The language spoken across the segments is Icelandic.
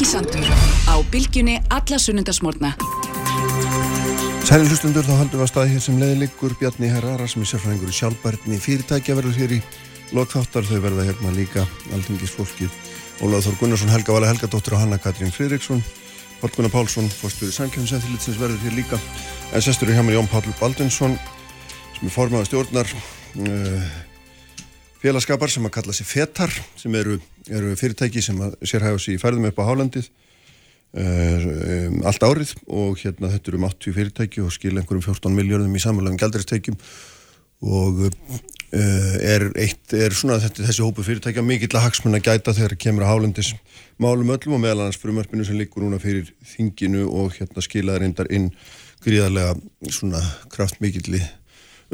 Sprengisandur á bylgjunni alla sunnundasmórna. Sæli hlustundur, þá haldum við að staði hér sem leðilegur Bjarni Herra, Rasmus Sérfræðingur í sjálfbærtni fyrirtækja verður hér í lokþáttar, þau verða hérna líka aldingis fólki Ólaður Þór Gunnarsson, Helga Vala Helgadóttir og Hanna Katrín Fridriksson Pál Gunnar Pálsson, fórstur í Sankjöfnsefðilitsins verður hér líka. En sestur í hjá mér Jón Pál Baldinsson sem er formaða stjórnar uh, félagskapar sem að kalla sig FETAR sem eru, eru fyrirtæki sem að sérhæfa sig í færðum upp á Hálandið um, allt árið og hérna þetta eru um 80 fyrirtæki og skil einhverjum 14 miljardum í samanlegum gældaristeikjum og uh, er, eitt, er svona þetta, þessi hópu fyrirtækja mikill að hagsmunna gæta þegar kemur að hálendis málum öllum og meðal annars frumörpinu sem líkur núna fyrir þinginu og hérna skilaði reyndar inn gríðarlega svona kraftmikilli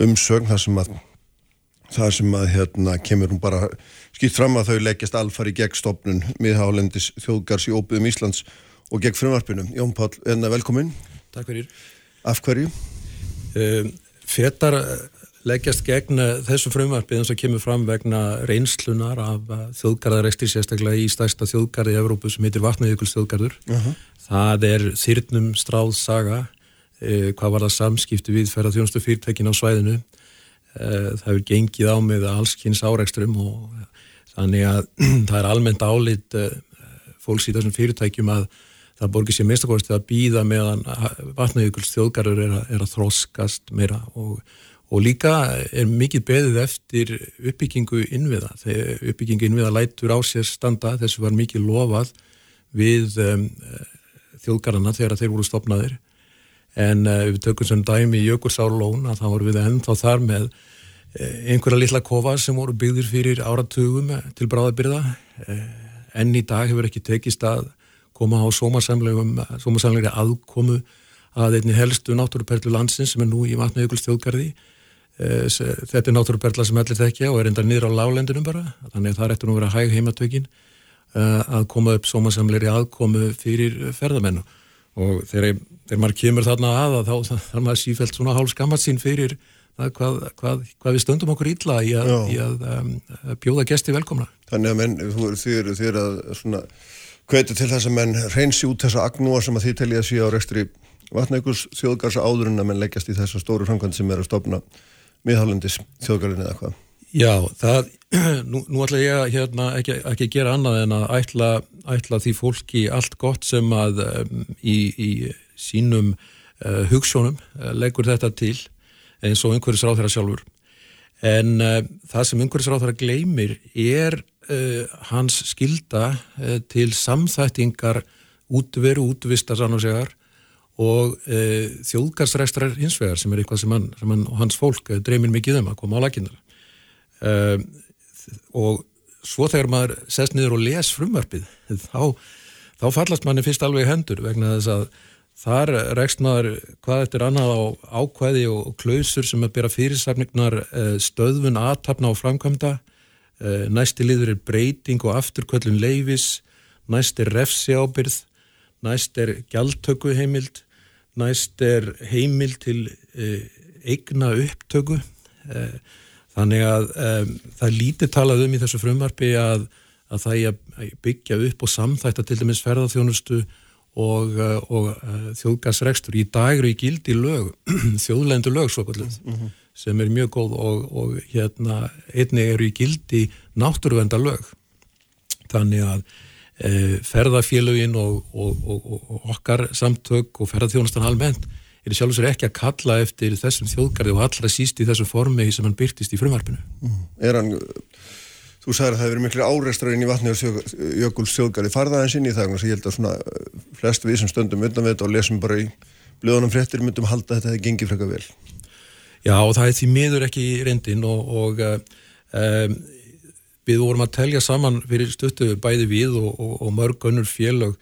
umsögn þar sem að þar sem að hérna kemur hún bara skýtt fram að þau leggjast alfari gegn stopnun miðhálendis þjóðgars í óbyðum Íslands og gegn frumvarpinu. Jón Pál, enna velkomin. Takk fyrir. Af hverju? Um, Fetar leggjast gegn þessu frumvarpið eins og kemur fram vegna reynslunar af þjóðgarðarekstri sérstaklega í stærsta þjóðgarði í Evrópu sem heitir Vatnajökuls þjóðgarður. Uh -huh. Það er þyrnum stráð saga, uh, hvað var það samskipti við ferða þjónustu fyrirtækin á svæðinu. Uh, það hefur gengið á með allskynns árekstrum og þannig að það er almennt álit fólks í þessum fyrirtækjum að það borgir sér minnstakosti að býða meðan vatnajökuls þjóðgarður er, er að þróskast meira og, og líka er mikið beðið eftir uppbyggingu innviða. Þegar uppbyggingu innviða lætur á sér standa, þessu var mikið lofað við um, þjóðgarðana þegar þeir voru stopnaðir en uh, við tökum sem dæmi í Jökulsárlón að þá voru við ennþá þar með uh, einhverja litla kofa sem voru byggðir fyrir áratugum til bráðabyrða enn í dag hefur ekki tekist að koma á sómasamlegri aðkomu að einni helstu náttúruperlu landsins sem er nú í vatnajökulstjóðgarði. Eh, þetta er náttúruperla sem allir þekkja og er enda niður á lálendunum bara, þannig að það er eftir nú að vera hæg heimatökin eh, að koma upp sómasamlegri aðkomu fyrir ferðamennu og þegar, þegar maður kemur þarna að þá þarf maður sífælt svona hálf skammat sín fyrir hvað, hvað, hvað við stöndum okkur ítla í að, í að um, bjóða gesti velkomna. Þannig að menn, þið eru að svona hvetu til þess að menn reynsi út þessa agnúa sem að þið telja að sé á rekstri vatnækurs þjóðgarsa áður en að menn leggjast í þessa stóru framkvæmd sem er að stopna miðhálendis þjóðgarinn eða hvað. Já, það, nú, nú ætla ég að hérna, ekki, ekki gera annað en að ætla, ætla því fólki allt gott sem að um, í, í sínum uh, hugssjónum uh, leggur þetta til eins og einhverjus ráð þeirra sjálfur. En uh, það sem einhverjus ráð þeirra gleymir er hans skilda til samþættingar útveru, útvistar sannusegar og uh, þjóðgarsrækstrar hinsvegar sem er eitthvað sem hann, sem hann og hans fólk dreymir mikið um að koma á laginnar og svo þegar maður sest niður og les frumvarpið þá, þá fallast manni fyrst alveg hendur vegna þess að þar rekst maður hvað eftir annað á ákvæði og klausur sem að bera fyrirsafningnar stöðvun aðtapna og framkvæmda. Eh, næsti liður er breyting og afturkvöllun leifis, næst er refsi ábyrð, næst er gjaldtöku heimild, næst er heimild til eh, eigna upptöku. Eh, þannig að það er lítið talað um í þessu frumvarfi að, að það er að byggja upp og samþætta til dæmis ferðarþjónustu og, og þjóðgasrekstur. Í dag eru í gildi lög, þjóðlendu lög svo kvöldið. Mm -hmm sem er mjög góð og, og hérna einni eru í gildi náttúruvendalög þannig að e, ferðarfélögin og, og, og okkar samtök og ferðarþjónastan almennt er sjálf og sér ekki að kalla eftir þessum þjóðgarði og allra síst í þessum formi sem hann byrtist í frumvarpinu mm. Er hann, þú sagði að það hefur miklu áreistræðin í vatni og jökuls þjóðgarði farðaðins inn í það, ég held að svona flest við sem stöndum undan við þetta og lesum bara í blöðunum fréttir myndum halda að þetta hefði gengið frekar vel Já, það er því miður ekki reyndin og, og um, við vorum að telja saman fyrir stuttu bæði við og, og, og mörg önnur félög.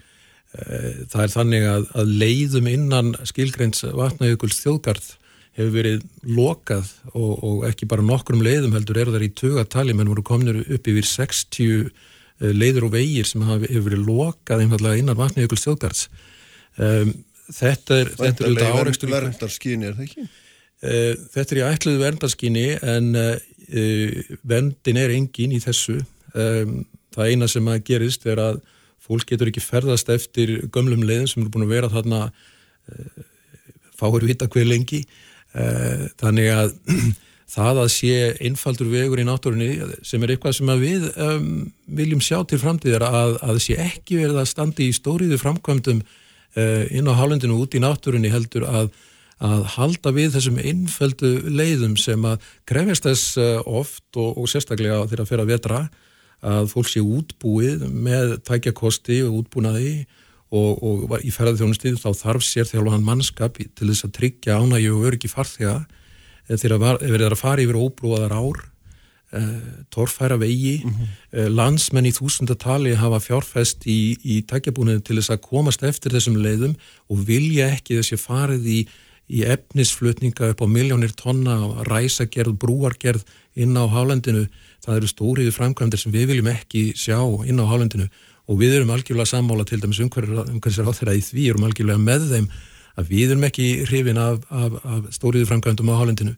Það er þannig að, að leiðum innan skilgreins vatnajökuls þjóðgarð hefur verið lokað og ekki bara nokkrum leiðum heldur er það í tugatali menn voru kominir upp yfir 60 leiður og vegir sem hefur verið lokað einfallega innan vatnajökuls þjóðgarðs. Um, þetta er... Þetta er auðvitað áreikstu er það ekki? Eh, þetta er í ætluðu verndarskinni en uh, verndin er engin í þessu. Um, það eina sem að gerist er að fólk getur ekki ferðast eftir gömlum leiðin sem eru búin að vera þarna uh, fáir vita hver lengi uh, þannig að það að sé einfaldur vegur í náttúrunni sem er eitthvað sem við um, viljum sjá til framtíðar að, að sé ekki verið að standi í stóriðu framkvæmdum uh, inn á hálendinu út í náttúrunni heldur að, að halda við þessum einfaldu leiðum sem að krefjast þess uh, oft og, og sérstaklega þegar að fyrir að vetra að fólk sé útbúið með tækjakosti og útbúnaði og, og í ferðarþjónustið þá þarf sér þjálfan mannskap til þess að tryggja ánægju og öryggi farþega Eh, þegar verið að fara yfir óbrúaðar ár uh, torfæra vegi mm -hmm. landsmenn í þúsundatali hafa fjárfest í, í tækjabúninu til þess að komast eftir þessum leiðum og vilja ekki þessi farið í, í efnisflutninga upp á miljónir tonna ræsagerð, brúargerð inn á hálendinu, það eru stóriði framkvæmdir sem við viljum ekki sjá inn á hálendinu og við erum algjörlega sammála til dæmis umhverjir á þeirra í því erum algjörlega með þeim að við erum ekki hrifin af, af, af stóriðu framkvæmdum á Hálendinu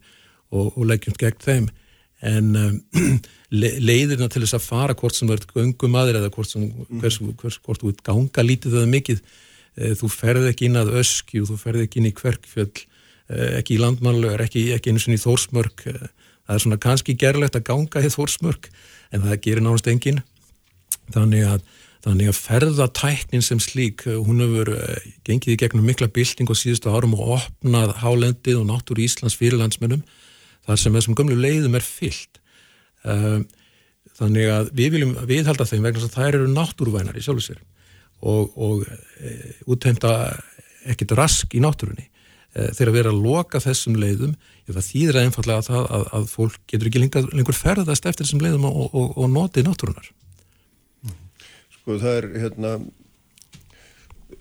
og, og leggjum gegn þeim. En um, le, leiðirna til þess að fara hvort sem þú ert göngum aðri eða hvort, sem, hvers, hvers, hvort þú ert ganga lítið eða mikið e, þú ferð ekki inn að öskju, þú ferð ekki inn í kverkfjöld e, ekki í landmannlögur, ekki, ekki eins og í þórsmörk e, það er svona kannski gerlegt að ganga í þórsmörk en það gerir náðast engin þannig að Þannig að ferðatæknin sem slík, hún hefur eh, gengið í gegnum mikla bylting og síðustu árum og opnað hálendið og náttúr Íslands fyrirlandsmennum þar sem þessum gömlu leiðum er fyllt. Eh, þannig að við viljum viðhalda þeim vegna að þær eru náttúruvænar í sjálf og og, e, útheimta ekkit rask í náttúrunni. E, þegar við erum að loka þessum leiðum, það þýðir að einfallega að, að, að fólk getur ekki lengur, lengur ferðast eftir þessum leiðum og, og, og notið náttúrunar sko það er hérna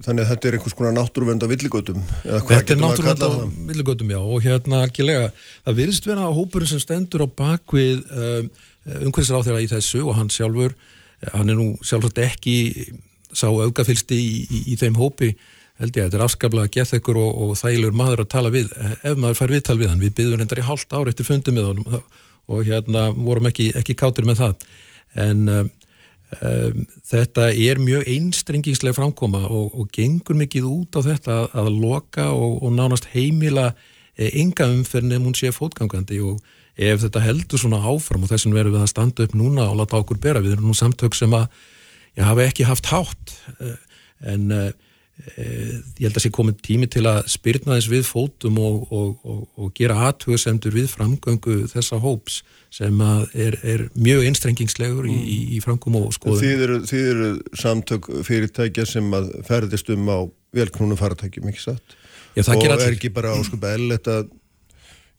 þannig að þetta er einhvers konar náttúruvend á villigötum Þetta er náttúruvend á villigötum, já og hérna algjörlega, það virðist vera hópurinn sem stendur á bakvið um, umhverfisar á þeirra í þessu og hann sjálfur, hann er nú sjálfsagt ekki sá augafylsti í, í, í þeim hópi held ég að þetta er afskaplega ykkur og, og þægilegur maður að tala við. Ef maður fær viðtal við hann, við byggðum reyndar í hálft ár eftir fundum með honum og hérna vorum ekki, ekki kátir með það. En um, Um, þetta er mjög einstrengingslega framkoma og, og gengur mikið út á þetta að, að loka og, og nánast heimila e, enga umferðin ef hún sé fótgangandi. Og ef þetta heldur svona áfram og þessum verður við að standa upp núna og láta okkur bera, við erum nú samtök sem að ég hafa ekki haft hátt e, en e, ég held að sé komið tími til að spyrna þess við fótum og, og gera aðtöðsendur við framgöngu þessa hóps sem er, er mjög einstrengingslegur mm. í, í framkom og skoðum. Þið eru, þið eru samtök fyrirtækja sem að ferðist um á velknúnum faratækjum, ekki satt? Já, og er ekki bara áskupa ellet að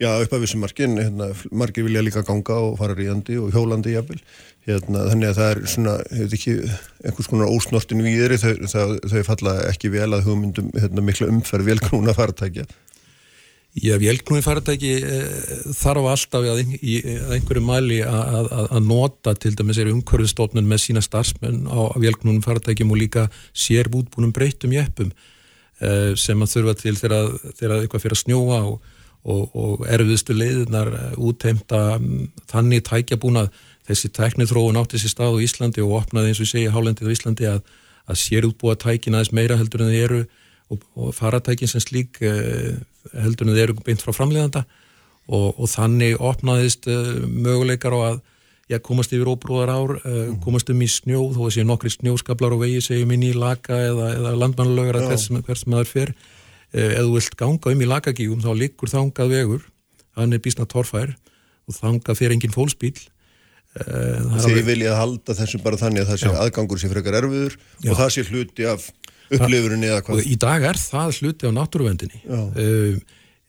já, upp af þessum margin, hérna, margir vilja líka ganga og fara ríðandi og hjólandi jafnvel, hérna, þannig að það er svona, hefur ekki einhvers konar ósnortin við þau, þau falla ekki vel að hugmyndum hérna, mikla umferð velknúna faratækja. Já, vélknúi faratæki e, þarf alltaf að, í, að einhverju mæli að, að, að nota til dæmis er umhverfistofnun með sína starfsmenn á vélknúum faratækjum og líka sér útbúnum breytum jeppum e, sem að þurfa til þegar eitthvað fyrir að snjóa og, og, og erfiðstu leiðinar útheimta þannig tækjabúnað. Þessi tæknið þróun átti sér stað á Íslandi og opnaði eins og segja hálendið á Íslandi að sér útbúa tækin aðeins meira heldur en þið eru og, og faratækin sem slík e, heldur en þeir eru beint frá framleiðanda. Og, og þannig opnaðist uh, möguleikar á að já, komast yfir óbrúðar ár, uh, komast um í snjó þó að sé nokkri snjóskablar og vegi segjum inn í laka eða, eða landmannlögur að hvers, hvers maður fer. uh, ef þú vilt ganga um í lakagígum þá liggur þangað vegur hann er bísna torfær og þangað fer engin fólksbíl Þið viljað halda þessum bara þannig að það sé aðgangur sé frekar erfiður já. og það sé hluti af upplifurinni eða hvað? Í dag er það hluti á náttúruvendinni. Uh,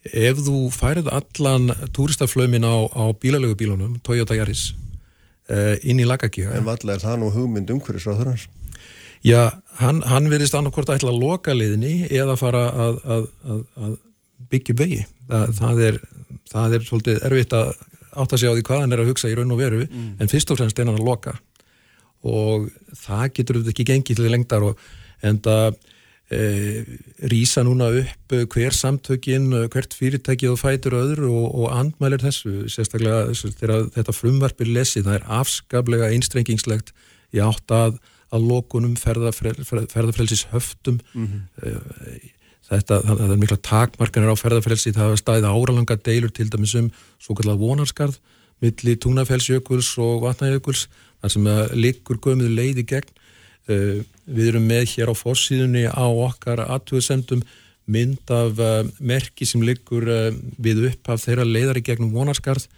ef þú færið allan túristaflömin á, á bílalögu bílunum, Toyota Yaris, uh, inn í Lagagíga. En valla er það nú hugmynd umhverfisráður hans? Já, hann, hann verðist annarkort að ætla að loka liðinni eða fara að, að, að, að byggja vegi. Það, það, er, það er svolítið erfitt að átt að segja á því hvað hann er að hugsa í raun og veru, mm. en fyrst og fremst er hann að loka og það getur auðvitað ekki gengið til lengdar og en það e, rýsa núna upp hver samtökin, hvert fyrirtækið og fætur öðru og, og andmælir þessu sérstaklega þegar þetta frumvarpir lesi það er afskaplega einstrengingslegt í átt að að lokunum ferðarfrelsis höftum mm -hmm. þetta, það, er mikla takmarkanir á ferðarfrelsi, það hefur staðið áralanga deilur til dæmis um svo kallar vonarskarð milli Túnafellsjökuls og Vatnajökuls, þar sem liggur gömið leiði gegn uh, við erum með hér á fórsíðunni á okkar aðtöðsendum mynd af uh, merki sem uh, við upp af þeirra leiðari gegnum vonarskarð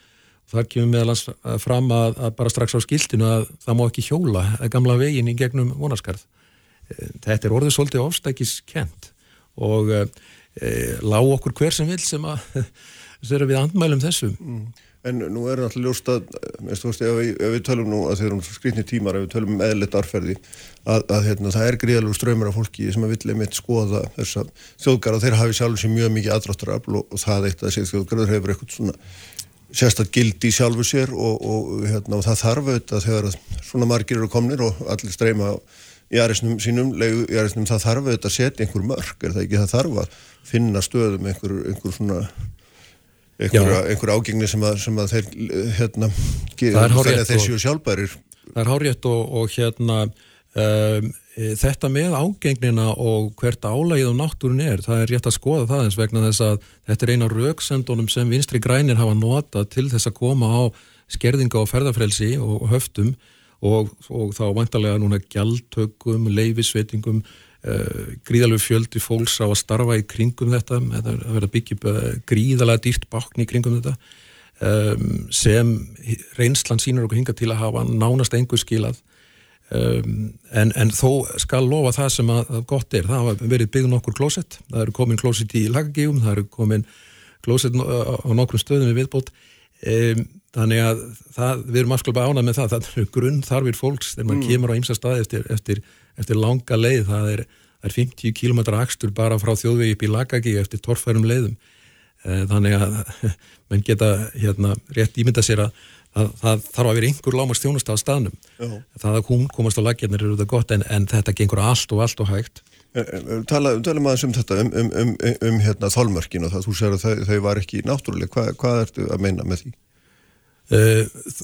þar kemur meðalans fram að, að bara strax á skiltinu að það má ekki hjóla að gamla veginn í gegnum vonarskarð. Eh, þetta er orðið svolítið ofstækiskent og e, lág okkur hver sem vil sem að þeirra við andmælum þessu. Mm. En nú er alltaf ljóst að, ef, við, ef við tölum nú að þeir eru skrifni tímar, ef við tölum um eðlitt arferði, að, að hérna, það er gríðalegu ströymur af fólki sem að vilja mitt skoða þess að þjóðgar og þeir hafi sjálf sem mjög mikið aðráttarafl og, og það eitt að segja þjóðgar hefur eitthvað svona sérstaklega gildi í sjálfu sér og, og, hérna, og það þarf auðvitað þegar svona margir eru komnir og allir streyma í aðriðsnum sínum, leiðu í aðriðsnum, það þarf auðvitað að setja einhver mörg, er það ekki? Það þarf að finna stöðum einhver, einhver svona einhver, einhver ágengni sem að, sem að þeir hérna, þannig að þeir séu sjálfbærir. Það er hárétt og, og hérna um, þetta með ágengnina og hvert álægið á náttúrun er, það er rétt að skoða það eins vegna þess að þetta er eina rauksendunum sem vinstri grænir hafa nota til þess að koma á skerðinga og ferðarfrelsi og höftum og, og þá vantarlega núna gjaldtökum, leifisveitingum, uh, gríðalegu fjöldi fólks á að starfa í kringum þetta, það verður að byggja uh, gríðalega dýrt bakni í kringum þetta um, sem reynslan sínur okkur hinga til að hafa nánast engu skilað Um, en, en þó skal lofa það sem að, að gott er, það hafa verið byggð nokkur klósett, það eru komin klósett í lagagíum, það eru komin klósett á nokkrum stöðum við viðbót. Um, þannig að það, við erum afskilpa ánað með það, það eru grunn þarfir fólks þegar maður mm. kemur á ymsa staði eftir, eftir, eftir langa leið, það er, er 50 km axtur bara frá þjóðvegi upp í lagagíu eftir torfærum leiðum. Uh, þannig að mann geta hérna rétt ímynda sér að það, það þarf að vera einhver lámast þjónust á staðnum. Já. það að hún komast á lagjarnir eru þetta gott en, en þetta gengur allt og allt og hægt. Tala, Talum aðeins um þetta um, um, um, um hérna, þólmörkin og það þú segir að þau, var ekki náttúrulega Hva, hvað ertu að meina með því?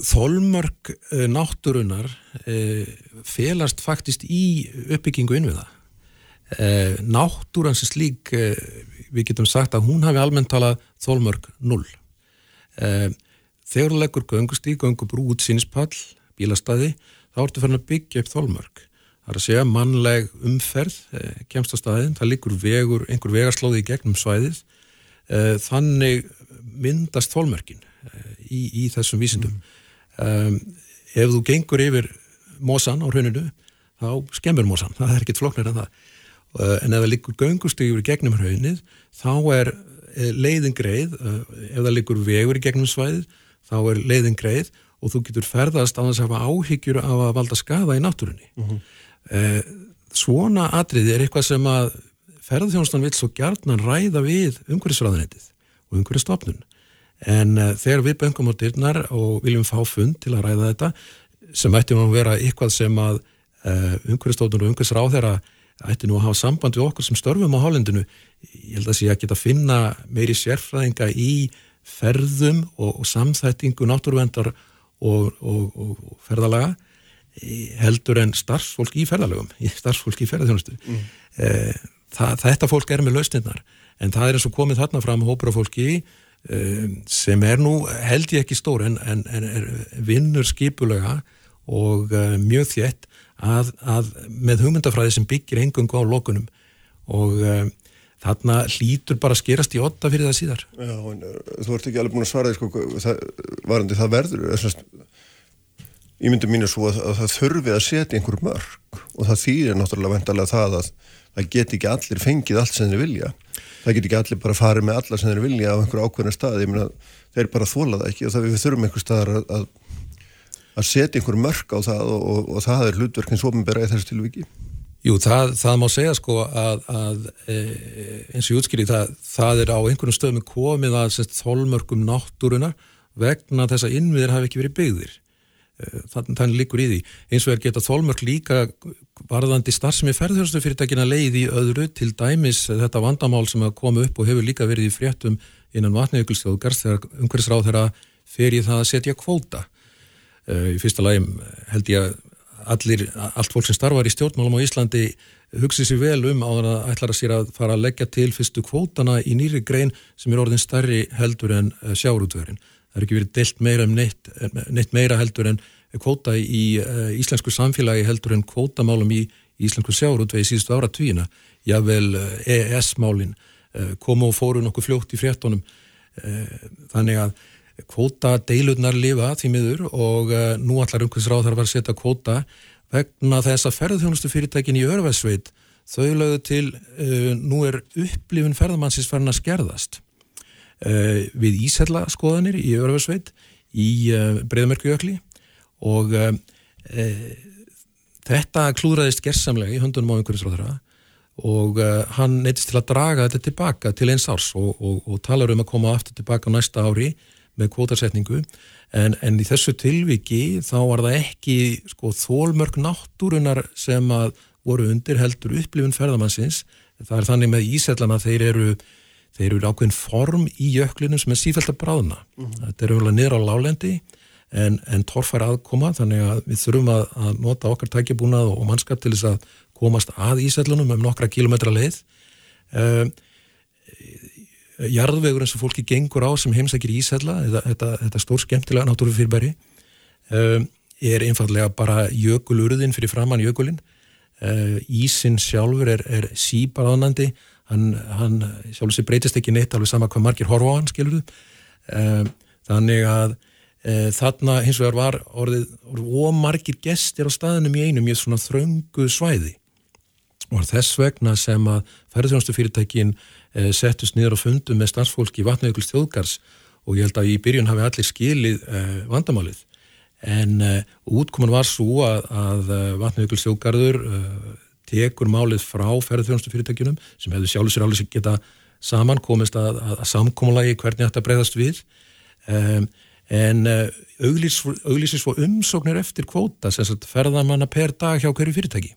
Þólmörk náttúrunar felast faktist í uppbyggingu innviða. Náttúran sem slík við getum sagt að hún hafi almennt talað þólmörk 0 þegar þú leggur göngustík, göngubrú, útsýnispall, bílastæði, þá ertu fyrir að byggja upp þólmörk. Það er að segja mannleg umferð, eh, kemst á staðin, það liggur vegur, einhver vegarslóði í gegnum svæðið, eh, þannig myndast þólmörkin eh, í, í þessum vísindum. Mm. Ef þú gengur yfir mósan á hrauninu, þá skemmur mósan, það er ekkit floknir en það. En ef það liggur göngustík í gegnum hraunið, þá er leiðin greið, ef það liggur vegur í gegnum svæðið, þá er leiðin greið og þú getur ferðast á þess að hafa áhyggjur af að valda skafa í náttúrunni. Uh -huh. eh, svona atriði er eitthvað sem að ferðarþjónustan vil svo gjarnan ræða við umhverfisræðanettið og umhverfisstofnun. En eh, þegar við böngum á dyrnar og viljum fá fund til að ræða þetta, sem ætti nú að vera eitthvað sem að eh, umhverfisstofnun og umhverfisráð ætti nú að hafa samband við okkur sem störfum á hálendinu, ég held að sé að geta finna meiri sérfræðinga í ferðum og, og samþættingu náttúruvendar og, og, og ferðalaga heldur en starfsfólk í ferðalögum, starfsfólk í ferðarþjónustu. Mm. E, þetta fólk er með lausninnar en það er eins og komið þarna fram hópur af fólki e, sem er nú held ég ekki stór en, en, en er vinnur skipulega og mjög þétt að, að með hugmyndafræði sem byggir engungu á lokunum og þarna hlýtur bara að skerast í otta fyrir það síðar. Já, en þú ert ekki alveg búin að svara sko, það, varandi það verður þessast, ég myndi mínu svo að, að það þurfi að setja einhver mörg og það þýðir náttúrulega vendalega það að það get ekki allir fengið allt sem þeir vilja. Það get ekki allir bara farið með alla sem þeir vilja á einhver ákveðna stað, ég myndi að þeir bara þóla það ekki og það við þurfum einhver staðar að, að, að setja einhver mörg á það og, og, og það er hlutverkins ofinbæra í þessu tilviki Jú, það, það má segja sko að, að e, eins og ég útskýri það, það er á einhvern stöðum komið að þólmörkum náttúruna vegna þess að innviðir hafi ekki verið byggðir. E, þannig þann líkur í því. Eins og er geta þólmörk líka varðandi starfsemi ferðhjörstu fyrirtækina leið í öðru til dæmis þetta vandamál sem að koma upp og hefur líka verið í fréttum innan vatnajökulsþjóðgars þegar umhverfisráð þeirra fer í það að setja kvóta. E, í fyrsta lagi held ég að allir, allt fólk sem starfar í stjórnmálum á Íslandi hugsið sér vel um á þannig að ætlar að sér að fara að leggja til fyrstu kvótana í nýri grein sem er orðin stærri heldur en uh, sjáurútvörin. Það er ekki verið deilt meira um neitt, neitt meira heldur en kvóta í uh, íslensku samfélagi heldur en kvótamálum í íslensku sjáurútvegi síðustu ára tvíina. Jável EES-málin komu og fóru nokkuð fljótt í fréttonum þannig að kvóta deilurnar lifa því miður og uh, nú allar umhversráð þarf að setja kvóta vegna þess að ferðarþjónustu fyrirtækin í Örvæsveit þau lögðu til uh, nú er upplifun ferðarmannsins farin að skerðast. Uh, við Ísella skoðanir í Örvæsveit í Breiðmerkjökli og þetta klúðraðist gerðsamlega í höndunum á umhverfisráðara og hann neytist til að draga þetta tilbaka til eins árs og, og, og talar um að koma aftur tilbaka næsta ári með kvotarsetningu en, en í þessu tilviki þá var það ekki sko, þólmörk náttúrunar sem að voru undir heldur upplifun ferðamannsins. Það er þannig með ísellana þeir eru þeir eru ákveðin form í jöklinum sem er sífælt að bráðna. Mm -hmm. þetta er umhverfað niður á lálendi en, en torfar aðkoma þannig að við þurfum að, að nota okkar tækjabúnað og mannskap til þess að komast að ísellunum um nokkra kilometra leið. Um, jarðvegur eins og fólki gengur á sem heimsækir Ísælla, þetta, þetta, stór skemmtilega náttúrufyrirbæri um, er einfallega bara jökulurðin fyrir framann jökulin uh, Ísin sjálfur er, er síbaraðnandi hann, hann sjálfur sér breytist ekki neitt alveg sama hvað margir horfa á hann, skilur þú um, þannig að uh, þarna hins vegar var orðið, orðið ómargir gestir á staðinum í einum í svona þröngu svæði. Og þess vegna sem að ferðjónstu fyrirtækin Eh, settust niður á fundum með starfsfólki í vatnaugluls þjóðgars og ég held að í byrjun hafi allir skilið eh, vandamálið. En uh, útkoman var svo að, að vatnaugluls þjóðgarður uh, tekur málið frá ferðarþjónustu fyrirtækjunum sem hefur sjálfur sér alveg geta saman komist að, að, að samkómalagi hvernig þetta breyðast við. Um, en uh, auglísir svo umsóknir eftir kvóta sem ferðarmanna per dag hjá hverju fyrirtæki.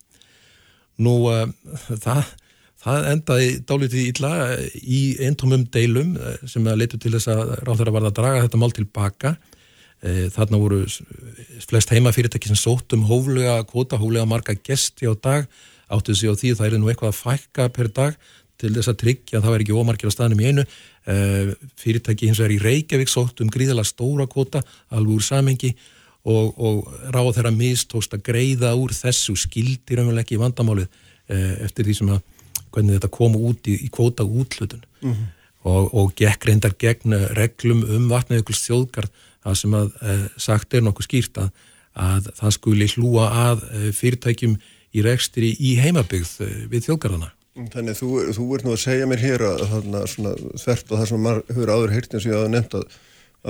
Nú það Það endaði dálítið illa í eintómum deilum eh, sem leitur til þess að ráð þeirra varða að draga þetta mál tilbaka. Eh, þarna voru flest heimafyrirtæki sem sótt um hóflega kvota, hóflega marga gesti á dag, áttuð sig á því það er nú eitthvað að fækka per dag til þess að tryggja að það er ekki ómarkir á staðnum í einu. Eh, fyrirtæki hins vegar í Reykjavík sótt um gríðala stóra kvota, alveg úr samengi og, og ráð þeirra mistóst að greiða úr þessu skildir umvel ekki vandamálið eftir því sem að hvernig þetta kom út í, í kvóta útlutun mm -hmm. og, og gekk reyndar gegn reglum um vatnaðjökuls þjóðgarð það sem að e, sagt er nokkuð skýrt að, að það skuli hlúa að e, fyrirtækjum í rekstri í heimabygð e, við þjóðgarðana. Þannig þú, þú ert nú að segja mér hér að þarna svona þvert og það sem maður hefur áður og ég hafa nefnt að,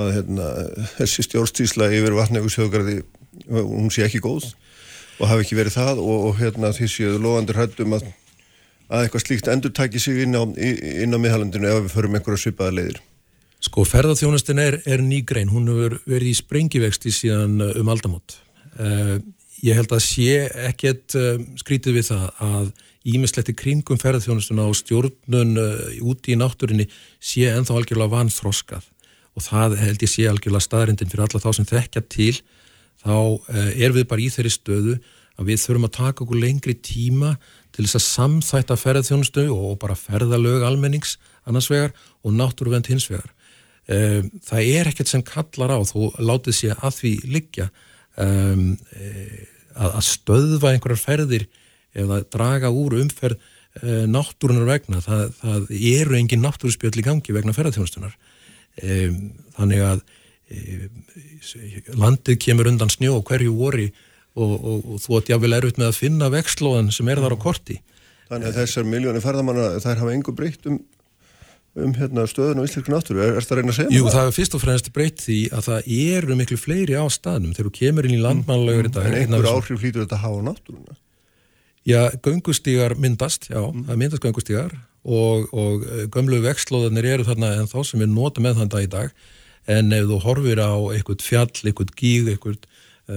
að hérna, þessi stjórnstísla yfir vatnaðjökuls þjóðgarði hún sé ekki góð og hafi ekki verið það og, og hérna því séu loðandur hættum að að eitthvað slíkt endur tæki sig inn á, á miðhalandinu ef við förum einhverja svipaða leiðir? Sko ferðarþjónustin er, er nýgrein, hún hefur verið í sprengivexti síðan uh, um aldamot. Uh, ég held að sé ekkert uh, skrítið við það að ímislegt í kringum ferðarþjónustuna og stjórnun uh, úti í náttúrinni sé enþá algjörlega vanþroskað og það held ég sé algjörlega staðrindin fyrir alla þá sem þekkja til þá uh, er við bara í þeirri stöðu að við þurfum að taka okkur lengri tíma til þess að samþætta ferðarþjónustu og bara ferðalög almennings annars vegar og náttúruvend hins vegar. Um, það er ekkert sem kallar á, þú látið sér að því liggja um, að, að stöðva einhverjar ferðir eða draga úr umferð uh, náttúrunar vegna. Það, það eru engin náttúruspjöld í gangi vegna ferðarþjónustunar. Um, þannig að landið kemur undan snjó hverju voru og, og, og þú ætti jáfnvel erfitt með að finna vextlóðan sem er þar á korti. Þannig að þessar miljónir ferðamanna þær hafa engu breytt um, um hérna, stöðun og íslenski náttúru, er, er það að reyna að segja? Jú, það er fyrst og fremst breytt því að það eru miklu fleiri á staðnum þegar þú kemur inn í landmannlegur mm, En einhver áhrif hlýtur þetta að hafa náttúruna? Já, göngustígar myndast, já, mm. það myndast göngustígar og, og eh, gömlu vextlóðanir eru þarna en þá sem við nota með þann dag í dag en ef þú horfir á eitthvað fjall, eitthvað gíg, Eh,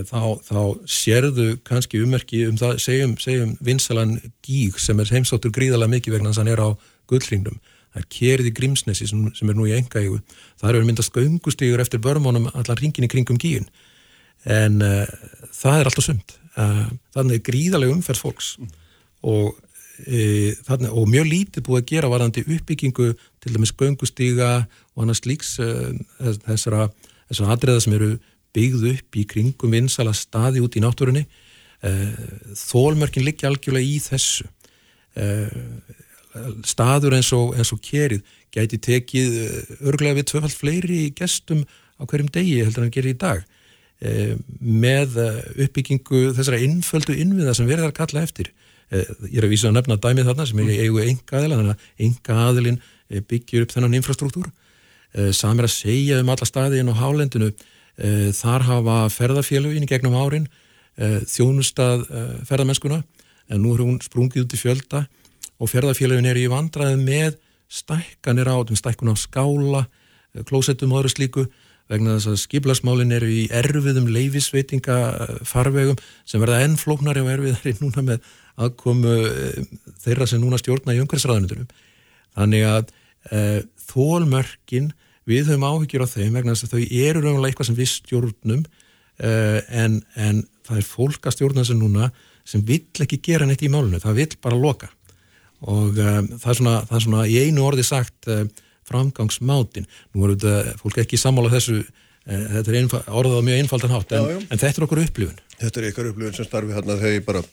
þá, þá sérðu kannski ummerki um það, segjum, segjum vinsalan gíg sem er heimsáttur gríðalega mikið vegna að hann er á gullringnum. Það er kerið í Grímsnesi sem, sem er nú í enga eigu. Það eru myndast göngustígur eftir börmónum allar ringin í kringum gígin. en uh, það er alltaf sumt uh, þannig er gríðarlega umferð fólks mm. og, e, þannig, og mjög lítið búið að gera varandi uppbyggingu til dæmis göngustíga og annars líks uh, þessara, þessara atriða sem eru byggð upp í kringum vinsala staði út í náttúrunni þólmörkin liggja algjörlega í þessu staður eins og, eins og kerið gæti tekið örglega við tvöfald fleiri gestum á hverjum degi heldur en hann gerir í dag eh, með eh, uppbyggingu þessara innföldu innviða sem verður að kalla eftir. Eh, ég er að vísa að nefna dæmið þarna sem er í eigu enga aðila, þannig að enga aðilin byggir upp þennan infrastruktúr. Samir að segja um alla staði inn á hálendinu, þar hafa ferðarfélugin í gegnum árin þjónustað ferðarmennskuna en nú er hún sprungið út í fjölda og ferðarfélugin er í vandraði með stækkanir á, stækkun á skála, klósettum og öðru slíku vegna þess að skiplasmálin eru í erfiðum leifisveitingafarvegum sem verða ennflóknari og erfiðari núna með aðkomu eh, þeirra sem núna stjórna í umhverfsraðunundunum. Þannig að e, þólmörkin við höfum áhyggjur á þeim vegna þess að þau eru raunlega eitthvað sem við stjórnum e, en, en það er fólk að stjórna þessu núna sem vill ekki gera neitt í málunum, það vill bara loka og e, það, er svona, það er svona í einu orði sagt framgangsmátin. Nú er þetta fólk ekki sammála þessu, eh, þetta er orðað mjög einfaldan hátt, en, en þetta er okkur upplifun. Þetta er ykkar upplifun sem starfi hérna þegar ég bara,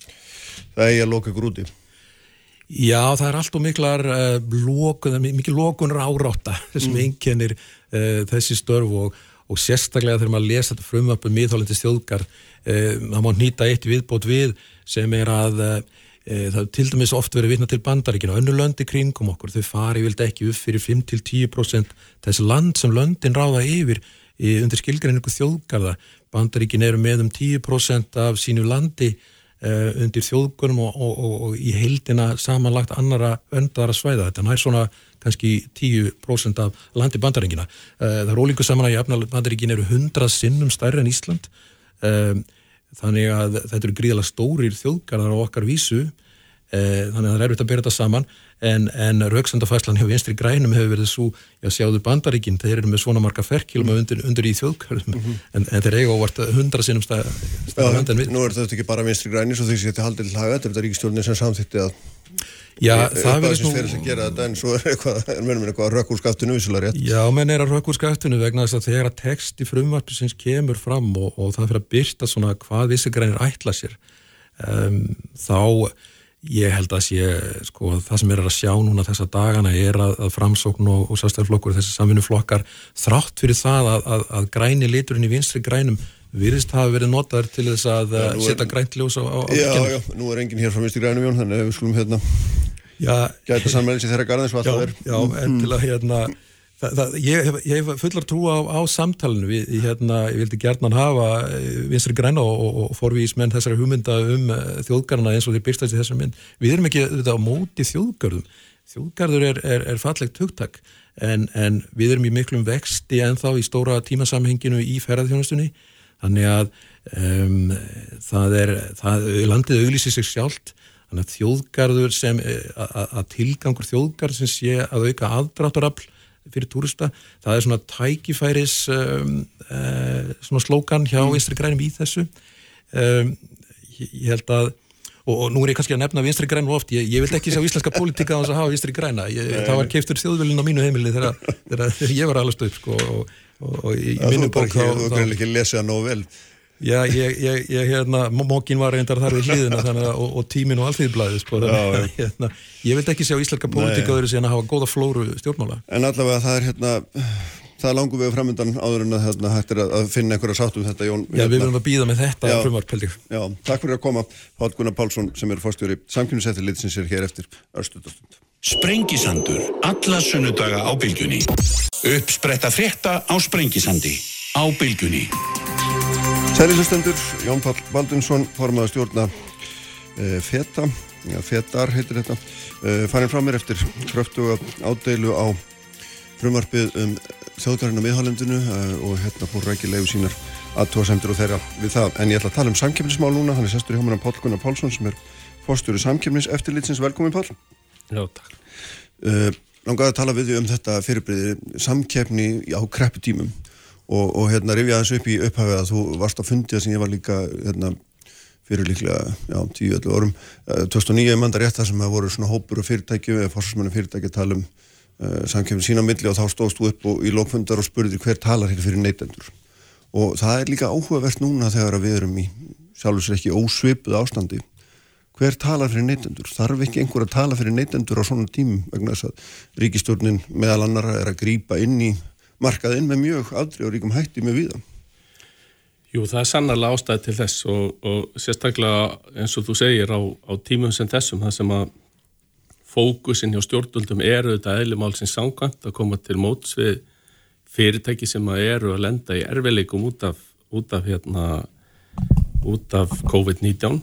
er að loka ykkur úti. Já, það er allt og miklar uh, lókun, mikið lókunar áráta sem mm. einkennir uh, þessi störf og, og sérstaklega þegar maður lesa þetta frumvapum miðhálandi stjóðgar, uh, það má nýta eitt viðbót við sem er að það til dæmis oft verið vitna til bandaríkina önnu löndi kringum okkur, þau fari vild ekki upp fyrir 5-10% þess land sem löndin ráða yfir undir skilgreiningu þjóðgarða bandaríkin eru með um 10% af sínu landi uh, undir þjóðgörnum og, og, og, og í heildina samanlagt annara öndara svæða. Þetta nær svona kannski 10% af landi bandaríkina uh, það er ólíku saman að jafna bandaríkin eru 100 sinnum stærri en Ísland. Uh, þannig að þetta eru gríðala stórir þjóðgarðar á okkar vísu. Eh, þannig að það er erfitt að byrja þetta saman en, en rauksandafæslan hjá vinstri grænum hefur verið svo, já sjáðu bandaríkinn þeir eru með svona marga ferkilum undir, undir í þjóðgarðum mm -hmm. en, en þeir eiga ávart hundra sinnum stað, stað ja, Nú er þetta ekki bara vinstri grænir svo að þetta haldið til haga, þetta er þetta ríkistjórnir sem samþýtti að Já, það verður nú... Það er þetta en svo er eitthvað, mennum við eitthvað rökk úr skaftinu vissula rétt. Já, menn er að rökk úr skaftinu vegna þess að þegar að text í frumvartu sem kemur fram og, og það fyrir að byrta svona hvað vissi grænir ætla sér um, þá ég held að sé, sko, það sem er að sjá núna þessa dagana er að, að framsókn og, og sástæðarflokkur, þessi samvinnuflokkar þrátt fyrir það að, að, að græni liturinn í vinstri grænum virðist hafa verið notaður til þess að ja, setja grænt ljós á, á Já, já, nú er enginn hér frá vinstri grænum Jón, þannig að við skulum hérna gæta sammeðlis í þeirra garðins Já, já, en til að hérna það, það, ég, ég hef fullar trú á, á samtalenu við, hérna, ég vildi gertnan hafa eh, vinstri græna og, og, og forvísmenn þessari hugmynda um eh, þjóðgarna eins og því byrstast í þessum mynd. Við erum ekki þetta, á móti þjóðgarðum. Þjóðgarður er, er, er fallegt hugtak en, en við erum í miklum vexti en þá í stóra tímasamhenginu í ferðarþjónustunni þannig að um, það er, það, landið auglýsir sig sjálft. Þannig að þjóðgarður sem að tilgangur þjóðgarð sem sé að auka aðdráttarafl fyrir túrista, það er svona tækifæris um, uh, svona slókan hjá mm. Vinstri grænum í þessu. Um, ég, held að og, og nú er ég kannski að nefna Vinstri græn oft, ég, ég vil ekki sjá íslenska pólitíka á þess að hafa Vinstri græna, ég, það var keiftur þjóðvölin á mínu heimili þegar, ég var allast upp sko og og í minnum bók þá... Þú kannski ekki lesið það nóg vel. Já, ég, ég, ég hérna, mókin var reyndar þar við hlýðina þannig að, og, og tímin og allþýðblæðis sko, hérna, ég vil ekki sjá íslenska pólitíka öðru síðan að hafa góða flóru stjórnmála. En allavega það er hérna, það langum við framöndan áður en að hérna, hættir að finna einhverja sátt um þetta, Jón. Já, við verðum að býða með þetta frumvart, held ég. Já, takk fyrir að koma, Páll Gunnar Pálsson sem er fórstjóri samkynnsættir litsins er hér eftir örstutastund. Sprengisandur, alla sunnudaga á bylgjunni. Uppspretta frétta á Sprengisandi, á bylgjunni. Sælilustendur, Jón Pall Baldunsson, formaða stjórna e, FETA, ja, FETAR heitir þetta, e, farin frá mér eftir kröftuga ádeilu á frumvarpið um þjóðgarinn á miðhálendinu e, og hérna fór rækilegu sínar aðtóasendur og þeirra við það. En ég ætla að tala um samkjöfnismál núna, hann er sestur í hómaran Pál Gunnar Pálsson sem er fórstjóri samkjöfnis eftirlitsins. Velkomin Pál. Já, takk. Uh, langaði að tala við því um þetta fyrirbríði samkjöfni á krepputímum og, og hérna rifja aðeins upp í upphafið að þú varst að fundið sem ég var líka hérna fyrir líklega, já, 10-11 árum. 2009 er mandar rétt það sem það voru svona hópur og fyrirtæki, eða fórsvarsmennu fyrirtæki tala um uh, samkjöfum sína milli og þá stóðst þú upp og, í lókfundar og spurðir hver talar hér fyrir neytendur. Og það er líka áhugavert núna þegar við erum í sjálfsveits ekki ósvipuð ástandi. Hver talar fyrir neytendur? Þarf ekki einhver að tala fyrir neytendur á svona tímum vegna þess að ríkistjórnin meðal annara er að grýpa inn í markaðinn með mjög afdrið og ríkum hætti með viðan Jú, það er sannarlega ástæði til þess og, og sérstaklega eins og þú segir á, á tímum sem þessum, það sem að fókusin hjá stjórnvöldum eru þetta eðlumál sem sangant að koma til móts við fyrirtæki sem að eru að lenda í erfileikum út af, út af, hérna, út af COVID-19